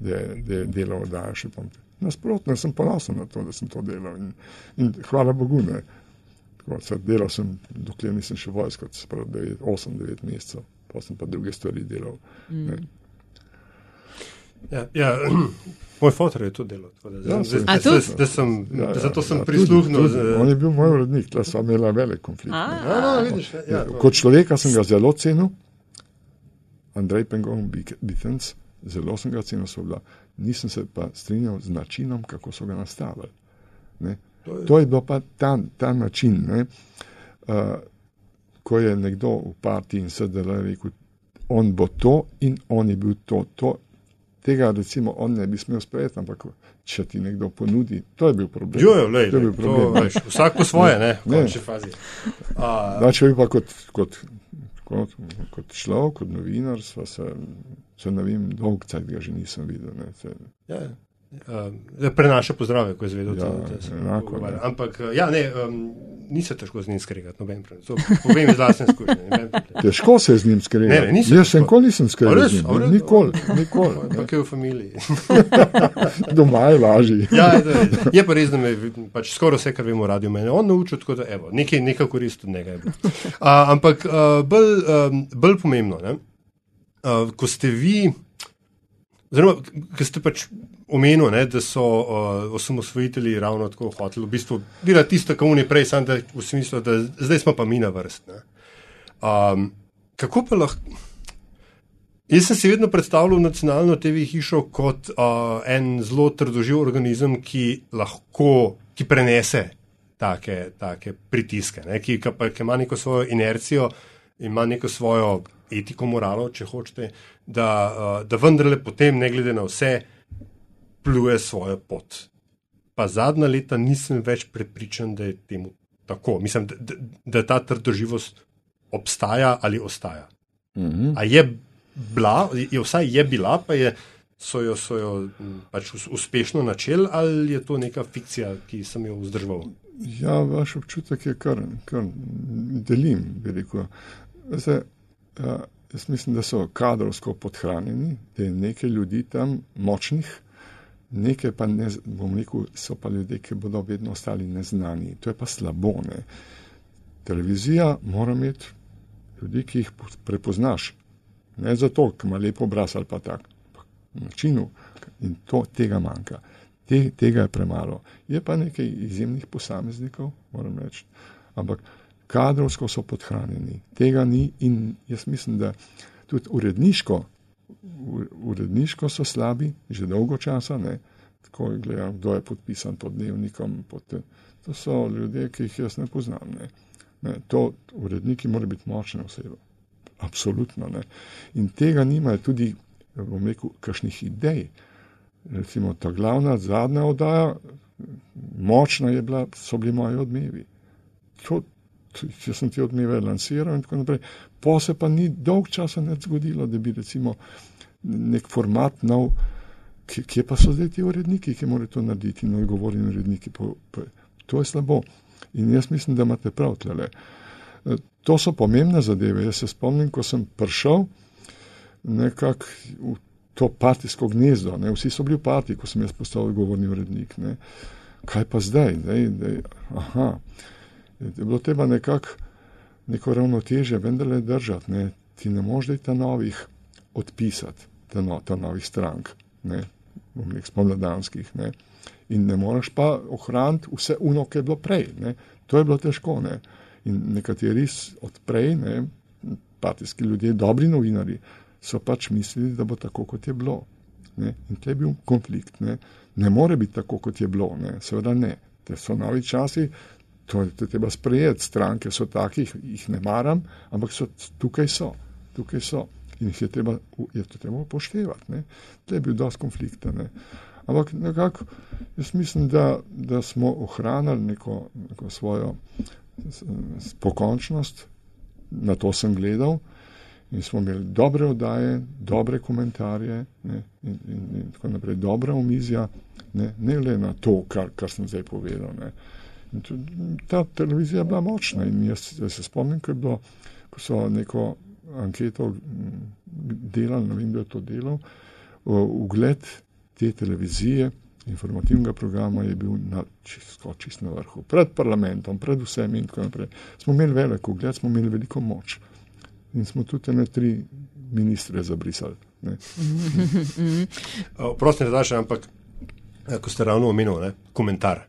da, da je delo oddaja še pomeni. Nasprotno, sem ponosen na to, da sem to delal in, in hvala Bogu. Ne. Tako, se, delal sem, dokler nisem še vojsko, 8-9 mesecev, pa sem pa druge stvari delal. Mm. Ja, ja, moj fotor je to delal. Zato sem prisluhnil. On je bil moj urednik, da smo imeli velik konflikt. A, no, no, vidiš, ja, ja, kot človeka sem ga zelo cenil, Andrej Pengon, Bitens, zelo sem ga cenil, bila, nisem se pa strinjal z načinom, kako so ga nastavili. Ne. To je bil pa ta, ta način, uh, ko je nekdo v partiji in sedaj rekel, on bo to in on je bil to. to tega recimo on ne bi smel sprejeti, ampak če ti nekdo ponudi, to je bil problem. Jo, jo, lej, to je bil problem. To, veš, vsak po svoje, ne, v končni fazi. Da, če bi pa kot, kot, kot, kot človek, kot novinar, se, se ne vem, dolg cajt ga že nisem videl. Ne, se, ja. Uh, prenaša pozdrave, ko je zvedel, ja, da se lahko. Ampak, ja, ne, um, ni se težko z njim skregati, noben problem. So, povem iz vlastne izkušnje. Težko se z njim skregati. Jaz sem nikoli nisem skregal. Nikoli, nikoli. Ampak je v familiji. Doma je lažje. ja, je, je pa res, da me pač skoraj vse, kar vemo, radi mene. On naučil, tako da, evo, nekaj, nekaj korist od njega je bilo. Uh, ampak uh, bolj, um, bolj pomembno, ne, uh, ko ste vi. Oziroma, ker ste pač omenili, ne, da so uh, osamosvojitelji ravno tako hoteli, v bistvu, bila tista, ki je prej, samo v smislu, da zdaj smo pa mi na vrsti. Um, kako pa lahko? Jaz sem si vedno predstavljal nacionalno TV hišo kot uh, en zelo trdoživ organizem, ki lahko, ki prenese take, take pritiske, ne, ki, ki, ki ima neko svojo inercijo, ima neko svojo etiko, moralo, če hočete, da, uh, da vendarle potem, ne glede na vse, pluje svojo pot. Pa zadnja leta nisem več prepričan, da je temu tako. Mislim, da, da, da ta trdoživost obstaja ali ostaja. Mm -hmm. A je bila, je vsaj je bila, pa je. So jo, so jo pač uspešno načeli, ali je to neka fikcija, ki sem jo vzdržal? Ja, vaš občutek je kar, kar delim. Zdaj, Jaz mislim, da so kadrovsko podhranjeni, da je nekaj ljudi tam močnih, nekaj pa ne, bom rekel, so pa ljudje, ki bodo vedno ostali neznani. To je pa slabo. Ne? Televizija mora imeti ljudi, ki jih prepoznaš. Ne zato, ker ima lepo obraz ali pa tak. Načinu in to tega manjka. Te, tega je premalo. Je pa nekaj izjemnih posameznikov, moram reči. Ampak kadrovsko so podhranjeni, tega ni in jaz mislim, da tudi uredniško, uredniško so slabi, že dolgo časa ne. Tako je gledal, kdo je podpisan pod dnevnikom. Pod, to so ljudje, ki jih jaz ne poznam. Ne. Ne, to uredniki morajo biti močne osebe. Absolutno ne. In tega nimajo tudi, bom rekel, kakšnih idej. Recimo ta glavna, zadnja oddaja, močna je bila, so bili moji odmevi. To, če sem ti odmeve lansiral in tako naprej. Po se pa ni dolg časa ne zgodilo, da bi recimo nek format nov, kje pa so zdaj ti uredniki, ki morajo to narediti, no, govorim uredniki, po, po, to je slabo. In jaz mislim, da imate prav tle. E, to so pomembne zadeve. Jaz se spomnim, ko sem prišel nekako v to partijsko gnezdo, ne? vsi so bili v partiji, ko sem jaz postal govorni urednik. Ne? Kaj pa zdaj? zdaj, zdaj aha je bilo treba nekako neko ravnoteže vendarle držati. Ne. Ti ne možeš ta novih odpisati, ta, no, ta novih strank, ne, bom rekel, spomladanskih. Ne. In ne moreš pa ohraniti vse uno, ki je bilo prej. Ne. To je bilo težko. Ne. In nekateri odprej, ne, partijski ljudje, dobri novinari, so pač mislili, da bo tako, kot je bilo. Ne. In tle je bil konflikt. Ne. ne more biti tako, kot je bilo. Ne. Seveda ne. Te so novi časi, To je treba sprejeti. Stranke so takih, jih ne maram, ampak so, tukaj so. Tukaj so. In jih je treba, je treba upoštevati. To je bil dosti konflikta. Ne. Ampak nekako jaz mislim, da, da smo ohranili neko, neko svojo pokončnost, na to sem gledal in smo imeli dobre oddaje, dobre komentarje ne, in, in, in tako naprej, dobra omizja, ne, ne le na to, kar, kar sem zdaj povedal. To, ta televizija je bila močna in jaz, jaz se spomnim, ko, bilo, ko so neko anketo delali, ne vem, kdo je to delal, ugled te televizije, informativnega programa je bil na, čisto, čisto na vrhu, pred parlamentom, pred vsemi in tako naprej. Smo imeli velik ugled, smo imeli veliko moč in smo tudi ne tri ministre zabrisali. Prosti, da še, ampak eh, ko ste ravno omenili, komentar.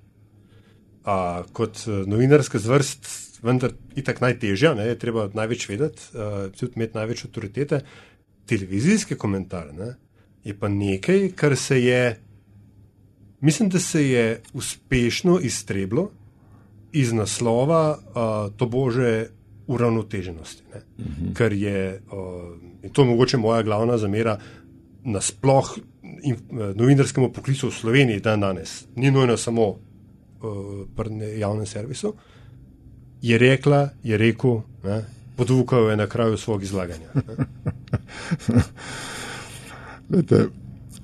A, kot eh, novinarska zvrst, vendar itak najtežja, ne, je treba največ vedeti, uh, tudi imeti največ avtoritete. Televizijski komentar ne, je pa nekaj, kar se je Mislim, da se je uspešno iztreblo iz naslova uh, to bože uravnoteženosti. Uh mhm. -huh. Ker je, uh, in to je mogoče moja glavna zamera nasploh in, uh, novinarskemu poklicu v Sloveniji dan danes, ni nujno samo uh, pri javnem servisu, je rekla, je rekel, podvukal je na kraju svog izlaganja. Lete,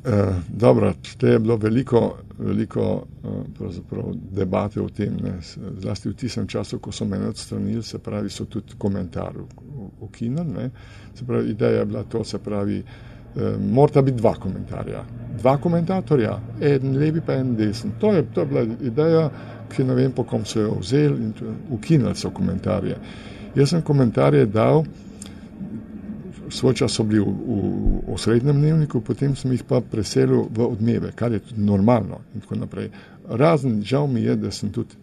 Eh, dobro, te je bilo veliko, veliko eh, debate o tem, ne. zlasti v tistem času, ko so me odstranili, se pravi, so tudi komentarji ukinili. Se pravi, ideja je bila to, se pravi, eh, morata biti dva komentarja. Dva komentatorja, en levi pa en desen. To je, to je bila ideja, ki ne vem, po kom so jo vzeli in ukinili so komentarje. Jaz sem komentarje dal, svoj čas so bili v, v, v srednjem dnevniku, potem sem jih pa preselil v odmeve, kar je tudi normalno. Razen žal mi je, da sem tudi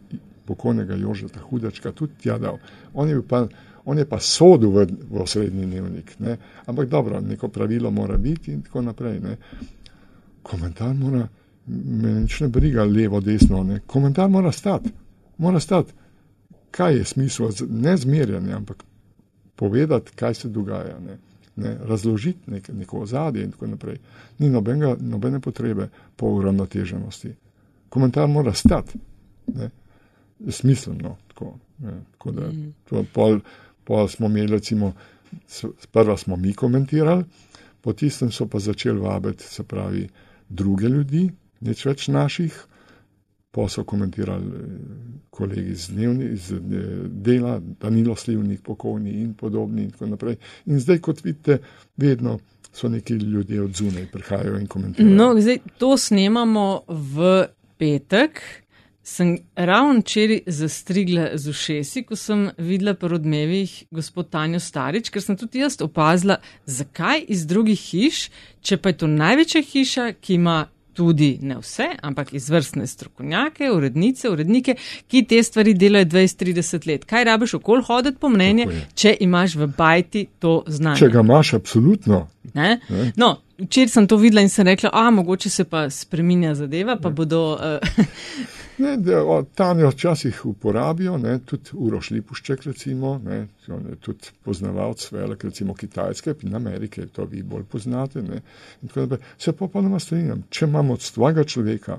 pokojnega Jožeta Hudačka tudi tja dal. On je pa, on je pa sodel v, v srednji dnevnik. Ne? Ampak dobro, neko pravilo mora biti in tako naprej. Ne? Komentar mora, me nič ne briga levo, desno. Ne? Komentar mora stati. Mora stati. Kaj je smisel? Ne zmerjanje, ampak povedati, kaj se dogaja. Ne? ne, razložiti nek, neko ozadje in tako naprej. Ni nobenega, nobene potrebe po uravnoteženosti. Komentar mora stati, smiselno. Tako, ne, tako da, mm. pol, pol smo imeli, recimo, sprva smo mi komentirali, po tistem so pa začeli vabiti, se pravi, druge ljudi, nič več naših pa so komentirali eh, kolegi iz, dnevni, iz eh, dela, Danilo Slivnik, pokojni in podobni. In, in zdaj, kot vidite, vedno so neki ljudje od zunaj prihajajo in komentirajo. No, zdaj to snemamo v petek. Sem ravno včeraj zastrigla z ušesi, ko sem videla po odmevih gospod Tanjo Starič, ker sem tudi jaz opazila, zakaj iz drugih hiš, če pa je to največja hiša, ki ima tudi ne vse, ampak izvrstne strokovnjake, urednice, urednike, ki te stvari delajo 20-30 let. Kaj rabiš okol hoditi po mnenje, če imaš v bajti to znanje? Če ga imaš, absolutno. Ne? Ne? No, včeraj sem to videla in sem rekla, a mogoče se pa spreminja zadeva, pa ne. bodo. Uh, Ne, da, tam jo včasih uporabijo, ne, tudi Uroš Lipušček, recimo, ne, tudi poznavalc velik, recimo Kitajske in Amerike, to vi bolj poznate. Ne, se popolnoma strinjam, če imamo od svojega človeka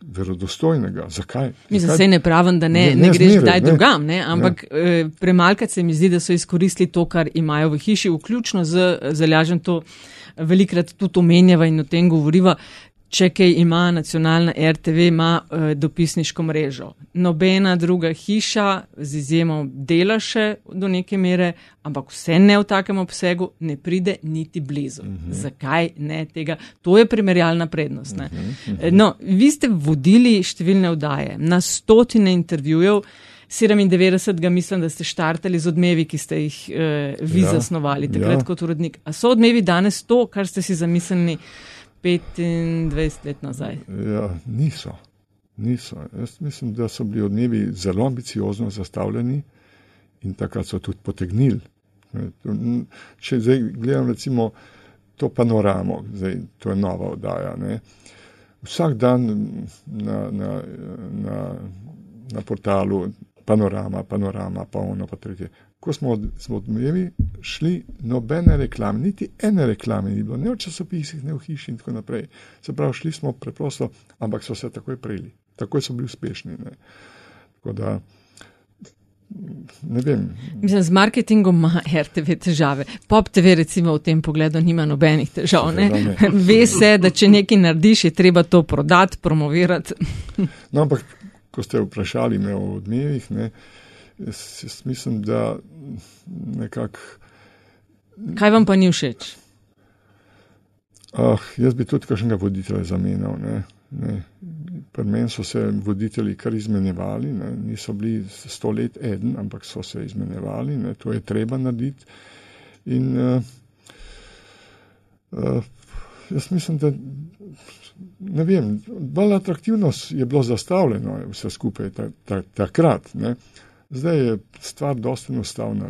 verodostojnega, zakaj? Mislim, se ne pravim, da ne, ne, ne, ne greš kdaj drugam, ne, ampak ne. Eh, premalkrat se mi zdi, da so izkoristili to, kar imajo v hiši, vključno z zalažen to. Velikrat tudi omenjava in o tem govoriva, če kaj ima nacionalna RTV, ima uh, dopisniško mrežo. Nobena druga hiša, z izjemo dela še do neke mere, ampak vse ne v takem obsegu, ne pride niti blizu. Uh mhm. -huh. Zakaj ne tega? To je primerjalna prednost. Uh -huh, uh -huh. No, vi ste vodili številne vdaje, na stotine intervjujev. 97. mislim, da ste štartali z odmevi, ki ste jih uh, vi ja, zasnovali, takrat ja. kot urednik. A so odmevi danes to, kar ste si zamislili? 25 let nazaj. Ja, niso. niso. Jaz mislim, da so bili odnevi zelo ambiciozno zastavljeni in takrat so tudi potegnili. Če zdaj gledam, recimo, to panoramo, zdaj, to je nova oddaja. Ne. Vsak dan na, na, na na portalu panorama, panorama, pa ono, pa tretje. Ko smo od, odmevi šli, nobene reklame, niti ene reklame ni bilo, ne v časopisih, ne v hiši in tako naprej. Se pravi, šli smo preprosto, ampak so se takoj prijeli, takoj so bili uspešni. Ne. Tako da. Mislim, z marketingom ima RTV težave. Pop TV recimo v tem pogledu nima nobenih težav. Ne? Ne. Ve se, da če nekaj narediš, je treba to prodati, promovirati. No, ampak, ko ste vprašali me o odmevih, ne, jaz, jaz mislim, da nekako. Kaj vam pa ni všeč? Ah, jaz bi tudi kakšnega voditelja zamenjal. Ne, ne. Pri meni so se voditelji kar izmenjevali, ne. niso bili sto let eden, ampak so se izmenjevali, ne. to je treba narediti. In uh, uh, jaz mislim, da ne vem, bolj atraktivno je bilo zastavljeno vse skupaj takrat. Ta, ta Zdaj je stvar dosti enostavna.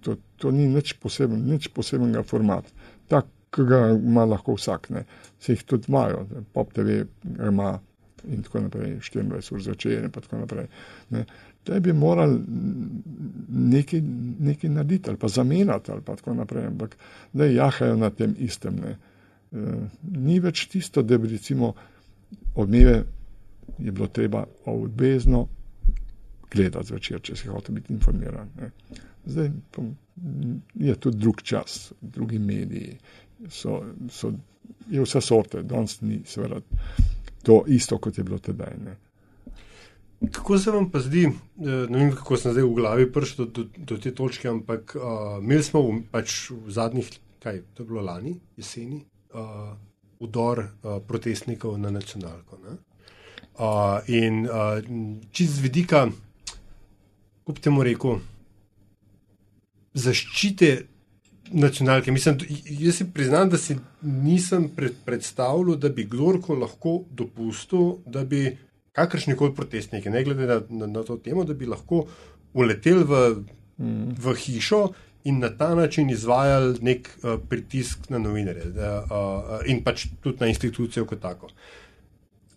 To, to ni nič, poseben, nič posebenega formata. Tak, ki ga ima lahko vsak, ne. se jih tudi imajo, pop TV ima in tako naprej, 24 ur začeje in tako naprej. Ne. Da bi morali nekaj, nekaj narediti ali pa zamenjati ali pa tako naprej, ampak da jahajo na tem istem. Ne. E, ni več tisto, da bi recimo odmeve je bilo treba obvezno gledati zvečer, če si hoče biti informiran. Ne. Zdaj je tudi drug čas, drugi mediji, so, so, je vse sorte, danes ni seveda to isto, kot je bilo tedaj. Ne. Kako se vam pa zdi, eh, ne vem, kako sem zdaj v glavi prišel do, do, do te točke, ampak uh, imeli smo v, pač v zadnjih, kaj to je bilo lani, jeseni, uh, udor uh, protestnikov na nacionalko. Uh, in uh, čist z vidika, kot temu rekel, zaščite nacionalke. Mislim, jaz si priznam, da si nisem pred, predstavljal, da bi kdorkoli lahko dopustil, da bi kakršni koli protestniki, ne glede na, na, na to temo, da bi lahko uleteli v, mm. v hišo. In na ta način izvajali nek uh, pritisk na novinarje, da, uh, in pač tudi na institucijo kot tako.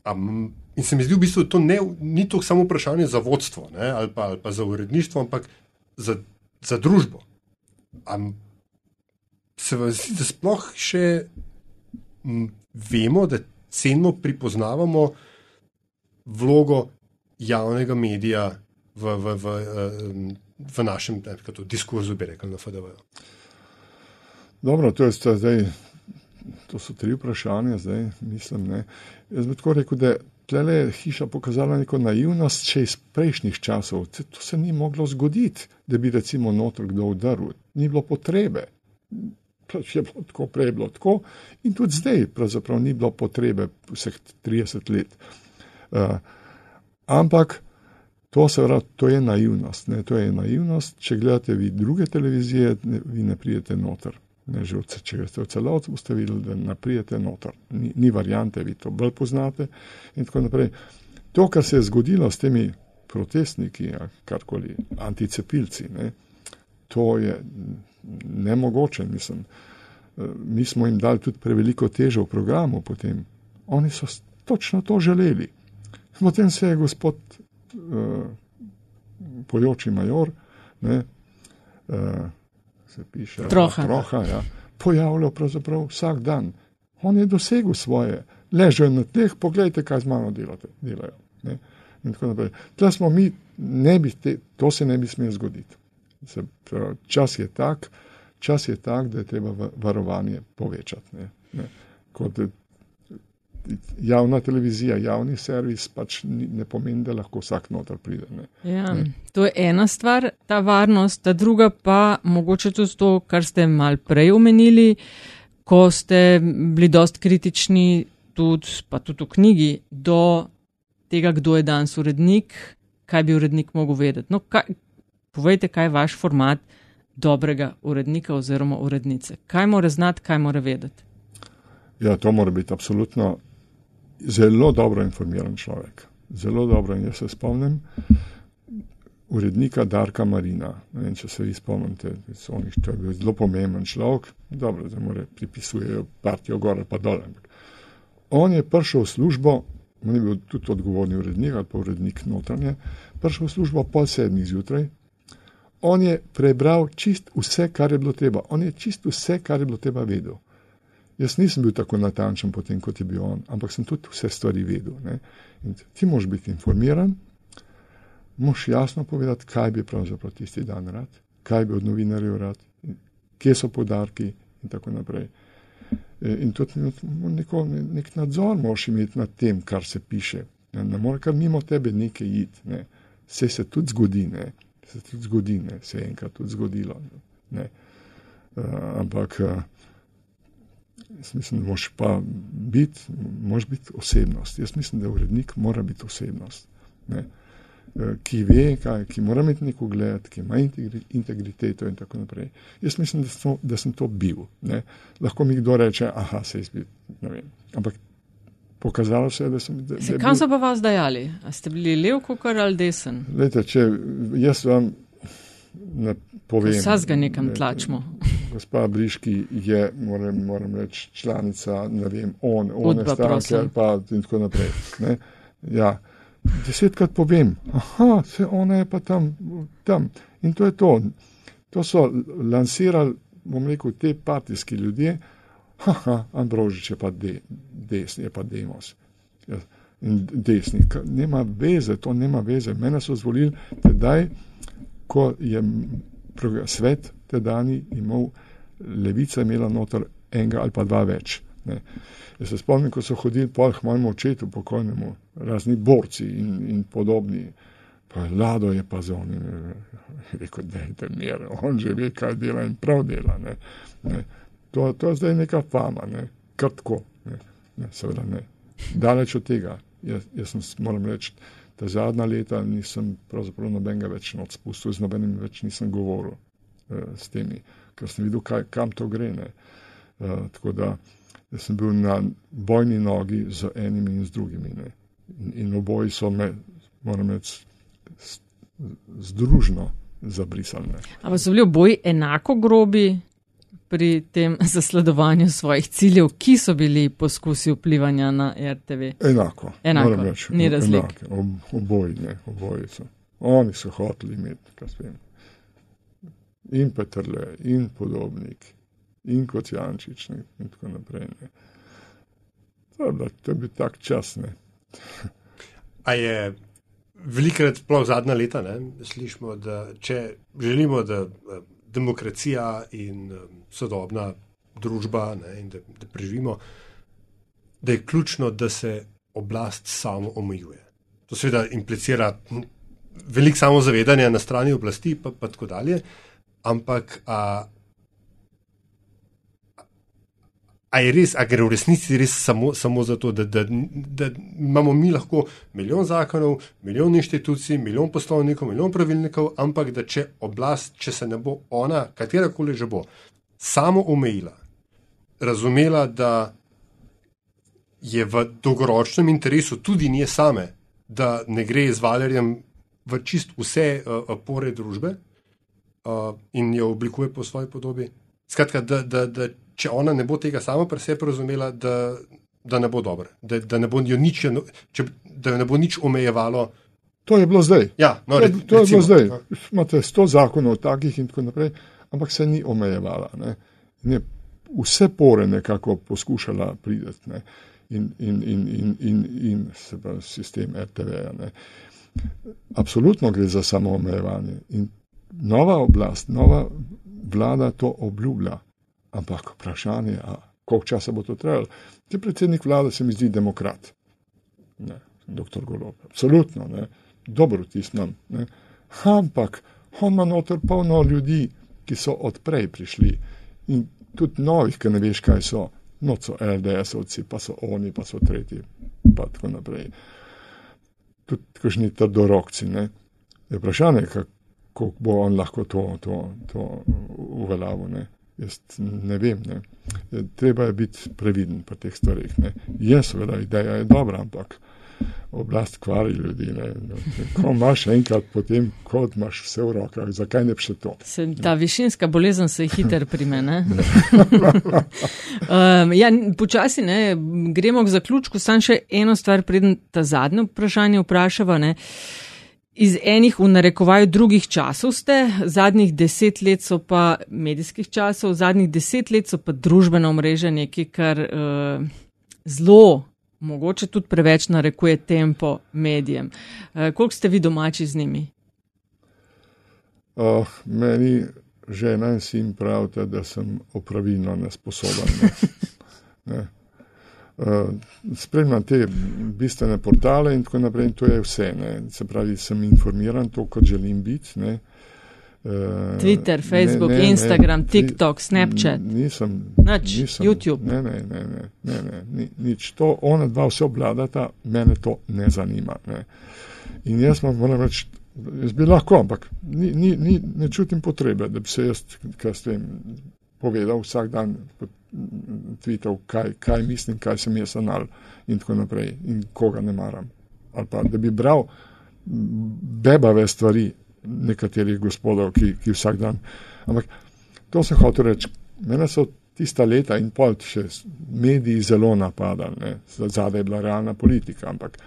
Um, in se mi zdi, v bistvu, da to ne, ni to samo vprašanje za vodstvo ne, ali, pa, ali pa za uredništvo, ampak za, za družbo. Um, se vam zdi, da sploh še m, vemo, da cenimo, pripoznavamo vlogo javnega medija v, v, v, v našem nekako, diskurzu, bi rekel, na FDV. Dobro, to, zdaj, to so tri vprašanja, zdaj mislim. Ne. Jaz bi tako rekel, da tle je hiša pokazala neko naivnost še iz prejšnjih časov. To se ni moglo zgoditi, da bi recimo notor kdo udaril. Ni bilo potrebe pač je bilo tako, prej bilo tako, in tudi zdaj, pravzaprav ni bilo potrebe vseh 30 let. Uh, ampak to, seveda, to je naivnost. Ne? To je naivnost, če gledate vi druge televizije, ne, vi ne prijete noter. Ne, od, če greste v celoti, boste videli, da ne prijete noter. Ni, ni variante, vi to bolj poznate. In tako naprej. To, kar se je zgodilo s temi protestniki, karkoli, anticepilci, ne, to je nemogoče. Mislim. Mi smo jim dali tudi preveliko težo v programu, potem. oni so točno to želeli. Potem se je gospod uh, Pojoči Major, ne, uh, se piše, Troha, troha ja, pojavljal pravzaprav vsak dan. On je dosegel svoje, ležejo na tleh, pogledajte, kaj z mano delate, delajo. Ne. In tako naprej. Smo mi, ne bi te, to se ne bi smelo zgoditi. Se, čas je tak, čas je tak, da je treba varovanje povečati. Ne, ne. Kot javna televizija, javni servis, pač ne pomeni, da lahko vsak noter pride. Ne, ja, ne. To je ena stvar, ta varnost, ta druga pa mogoče tudi to, kar ste mal prej omenili, ko ste bili dost kritični, tudi, pa tudi v knjigi, do tega, kdo je danes urednik, kaj bi urednik mogel vedeti. No, kaj, Povejte, kaj je vaš format dobrega urednika oziroma urednice. Kaj mora znati, kaj mora vedeti? Ja, to mora biti absolutno zelo dobro informiran človek. Zelo dobro. In jaz se spomnim urednika Darka Marina. Vem, če se vi spomnite, onih, to je bil zelo pomemben človek. Dobro, da mu pripisujejo partijo gor ali pa dol. On je prišel v službo on je bil tudi odgovorni urednik ali pa urednik notranje, prišel v službo pol sedmih zjutraj. On je prebral čist vse, kar je bilo treba. On je čist vse, kar je bilo treba vedel. Jaz nisem bil tako natančen potem, kot je bil on, ampak sem tudi vse stvari vedel. Ti moraš biti informiran, moraš jasno povedati, kaj bi pravzaprav tisti dan rad, kaj bi od novinarjev rad, kje so podarki in tako naprej. E, in tudi neko, nek nadzor moraš imeti nad tem, kar se piše. Ne, ne more kar mimo tebe nekaj iti. Ne. Vse se tudi zgodi, ne. se tudi zgodi, ne. se je enkrat tudi zgodilo. Ne. Uh, ampak uh, Jaz mislim, da moraš pa biti, moraš biti osebnost. Jaz mislim, da urednik mora biti osebnost, ne? Eh, ki ve, kaj, ki mora imeti neko gled, ki ima integriteto in tako naprej. Jaz mislim, da, so, da sem to bil. Ne? Lahko mi kdo reče, aha, se izbi, ne vem. Ampak pokazalo se je, da sem. Da, se, da kam bil... so pa vas dajali? A ste bili lev, kukar ali desen? Lejte, če jaz vam ne povem. Vsaj ga nekam tlačimo. Gospa Briški je, moram, moram reči, članica, ne vem, on, on stranke pa in tako naprej. Ja. Desetkrat povem, aha, se ona je pa tam, tam. In to je to. To so lansirali, bom rekel, te partijski ljudje, haha, Ambrožič je pa de, desni, je pa demos. Ja. In desni, nema veze, to nema veze. Mene so zvolili tedaj, ko je svet tedajni imel, levica imela noter enega ali pa dva več. Ne. Jaz se spomnim, ko so hodili po mojemu očetu, pokojnemu, razni borci in, in podobni. Pa Lado je pa za oni, rekel, da je to mir, on že ve, kaj dela in prav dela. Ne. Ne. To, to je zdaj neka fama, ne. krtko, ne. Ne, seveda ne. Daleč od tega, jaz, jaz sem, moram reči, ta zadnja leta nisem pravzaprav nobenega več odpustil, z nobenim več nisem govoril uh, s temi, ker sem videl, kaj, kam to gre. Uh, tako da sem bil na bojni nogi z enimi in z drugimi. In, in oboji so me, moram reči, združno zabrisali. Ampak so bili oboji enako grobi? Pri tem zasledovanju svojih ciljev, ki so bili poskusi vplivanja na RTV? Enako. Enako. Reči, Ni razlik. Ob, oboji, ne, oboji so. Oni so hoteli imeti, kaj spem. In Petrle, in podobnik, in kot Jančič, ne, in tako naprej. Ne. To, da, to je bil tak čas. Ne. A je velikrat, sploh zadnja leta, ne, slišimo, da če želimo, da demokracija in um, sodobna družba, ne, in da, da preživimo, da je ključno, da se oblast samo omejuje. To seveda implicira veliko samozavedanja na strani oblasti, pa, pa tako dalje. Ampak a, A je res, a gre v resnici res samo, samo zato, da, da, da imamo mi lahko milijon zakonov, milijon inštitucij, milijon poslovnikov, milijon pravilnikov, ampak da če oblast, če se ne bo ona, katera koli že bo, samo omejila, razumela, da je v dolgoročnem interesu tudi nje same, da ne gre z valerjem v čist vse uh, pore družbe uh, in jo oblikuje po svoji podobi. Skratka, da, da, da če ona ne bo tega sama pri sebi razumela, da, da ne bo dobro, da, da, ne bo nič, če, da ne bo nič omejevalo. To je bilo zdaj. Ja, no, to, to je bilo zdaj. No. Imate sto zakonov takih in tako naprej, ampak se ni omejevala. Ne. Ne, vse pore nekako poskušala prideti ne. in, in, in, in, in, in se pa sistem RTV-ja. Absolutno gre za samo omejevanje. In nova oblast, nova vlada to obljublja. Ampak vprašanje, koliko časa bo to trajalo. Ti predsednik vlade se mi zdi demokrat. Ne, doktor Golob. Absolutno, ne. dobro tisnem. Ampak on ima noter polno ljudi, ki so odprej prišli in tudi novih, ki ne veš, kaj so. No, so LDS-ovci, pa so oni, pa so tretji, pa tako naprej. Tudi kakšni trdorokci. Ne. Je vprašanje, kako bo on lahko to, to, to uveljavil. Jaz ne vem. Ne. Treba je biti previden pri teh stvarih. Je seveda ideja je dobra, ampak oblast kvari ljudi. Ne. Ko imaš enkrat, potem kot imaš vse v rokah, zakaj ne bi še to? Se, ta višinska bolezen se hiter prime. um, ja, počasi ne, gremo k zaključku, sam še eno stvar, preden ta zadnje vprašanje vprašava. Ne. Iz enih v narekovaju drugih časov ste, zadnjih deset let so pa medijskih časov, zadnjih deset let so pa družbena omrežja nekaj, kar uh, zelo, mogoče tudi preveč narekuje tempo medijem. Uh, koliko ste vi domači z njimi? Oh, meni žena in sin pravita, da sem opravilno nesposoben. Ne. Ne. Uh, spremljam te bistvene portale in tako naprej, in to je vse. Ne. Se pravi, sem informiran, to, kot želim biti. Ne. Uh, Twitter, Facebook, ne, ne, Instagram, ne, TikTok, Snapchat. Nisem. Nač, nisem, YouTube. Ne, ne, ne, ne, ne, ne ni, nič. To, ona dva vse obladata, mene to ne zanima. Ne. In jaz vam moram reči, jaz bi lahko, ampak ni, ni, ni, ne čutim potrebe, da bi se jaz, kaj s tem, povedal vsak dan, tvitev, kaj, kaj mislim, kaj sem jaz anal in tako naprej in koga ne maram. Ali pa da bi bral bebave stvari nekaterih gospodov, ki, ki vsak dan. Ampak to sem hotel reči. Mene so tista leta in pol še mediji zelo napadali, zadaj je bila realna politika, ampak,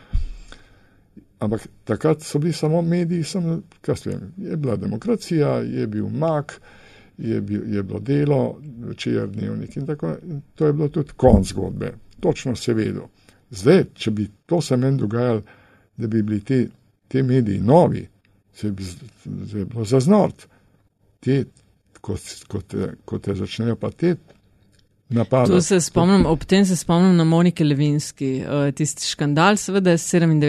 ampak takrat so bili samo mediji, sem, kaj vem, je bila demokracija, je bil mak, je, bil, je bilo delo, večer, dnevnik in tako. In to je bilo tudi konc zgodbe. Točno se vedo. Zdaj, če bi to se meni dogajalo, da bi bili te, te mediji novi, se bi zdaj bilo zaznort. Te, ko, ko, te, ko te začnejo pa te se spomnim, ob tem se spomnim na Monike Levinski. Uh, tisti škandal, seveda, 97 ali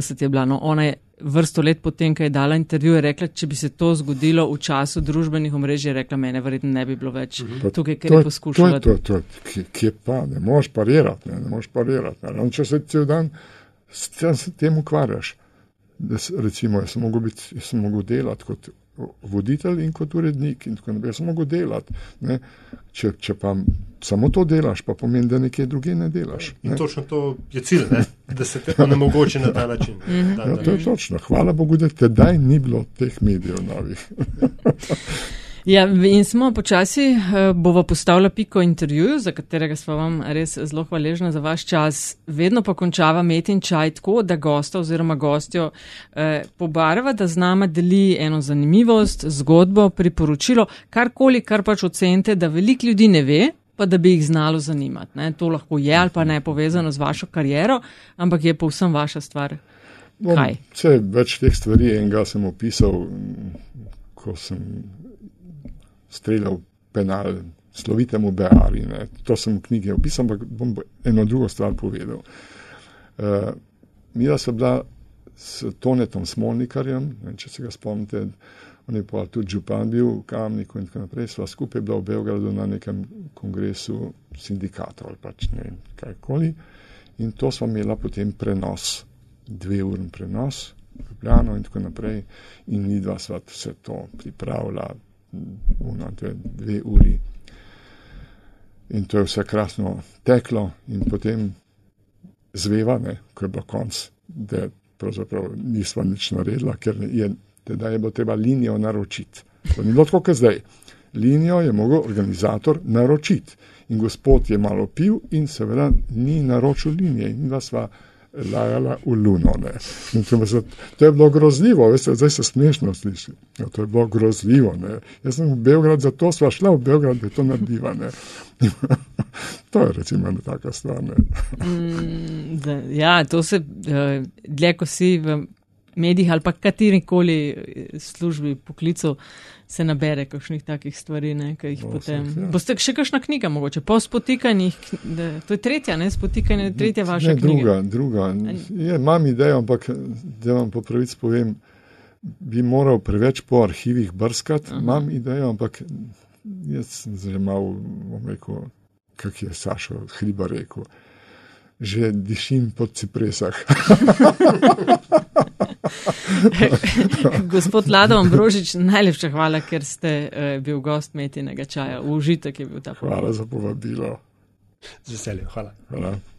96 je bila. No, ona je vrsto let potem, ko je dala intervju, je rekla, če bi se to zgodilo v času družbenih omrežij, je rekla, mene verjetno ne bi bilo več uh -huh. tukaj, ker je poskušala. To, to, to, kje pa, ne moreš parirati, ne, ne moreš parirati. Ne. Če se cel dan s tem ukvarjaš, da recimo, jaz sem mogel, biti, jaz sem mogel delati kot voditelj in kot urednik in tako naprej. Jaz sem mogel delati. Če, če pa samo to delaš, pa pomeni, da nekje druge ne delaš. Ne? In točno to je cilj, ne? da se te ne mogoče na ta način. ja, to je točno. Hvala Bogu, da tedaj ni bilo teh medijev novih. Ja, in smo počasi, eh, bova postavila piko intervjuju, za katerega smo vam res zelo hvaležni za vaš čas. Vedno pa končava metin čaj tako, da gosta oziroma gostjo eh, pobarva, da z nama deli eno zanimivost, zgodbo, priporočilo, karkoli, kar pač ocenite, da veliko ljudi ne ve, pa da bi jih znalo zanimati. Ne? To lahko je ali pa ne povezano z vašo kariero, ampak je povsem vaša stvar. Kaj? Vse več teh stvari enega sem opisal, ko sem streljal penal slovitemu Beari. Ne. To sem v knjigi opisal, ampak bom eno drugo stvar povedal. Uh, Mila so bila s Tonetom Smolnikarjem, ne, če se ga spomnite, on je pa tudi župan bil v Kamniku in tako naprej, sva skupaj bila v Beogradu na nekem kongresu sindikatov ali pač ne vem kajkoli. In to smo imela potem prenos, dve urni prenos, Ljubljano in tako naprej. In mi dva sva vse to pripravila, una, dve, dve uri. In to je vse krasno teklo, in potem zveva, ne, ko je bilo konc, da pravzaprav nismo nič naredila, ker je, teda je bilo treba linijo naročiti. To ni bilo tako, kot zdaj. Linijo je mogel organizator naročiti. In gospod je malo pil in seveda ni naročil linije. In da sva lajala v luno. Se, to je bilo grozljivo, veste, zdaj se smešno sliši. Ja, to je bilo grozljivo. Ne. Jaz sem v Beograd, zato sva šla v Beograd, da to narediva. to je recimo ena taka stvar. Mm, da, ja, to se, uh, dlje ko si v medijih ali pa katerikoli eh, službi, poklicu, se nabere kakšnih takih stvari, ne, ki jih no, potem. Ja. Boste še kakšna knjiga, mogoče po spotikanjih, da, to je tretja, ne, spotikanje, tretja vaša ne, knjiga. Druga, druga. Je, imam idejo, ampak da vam po pravici povem, bi moral preveč po arhivih brskati, imam idejo, ampak jaz sem zelo mal, bom rekel, kak je Sašo Hriba rekel. Že dišim po cipresah. Gospod Lado Ambrožič, najlepša hvala, ker ste uh, bil gost metinega čaja. Užitek je bil ta pogovor. Hvala za povabilo. Z veseljem, hvala. hvala.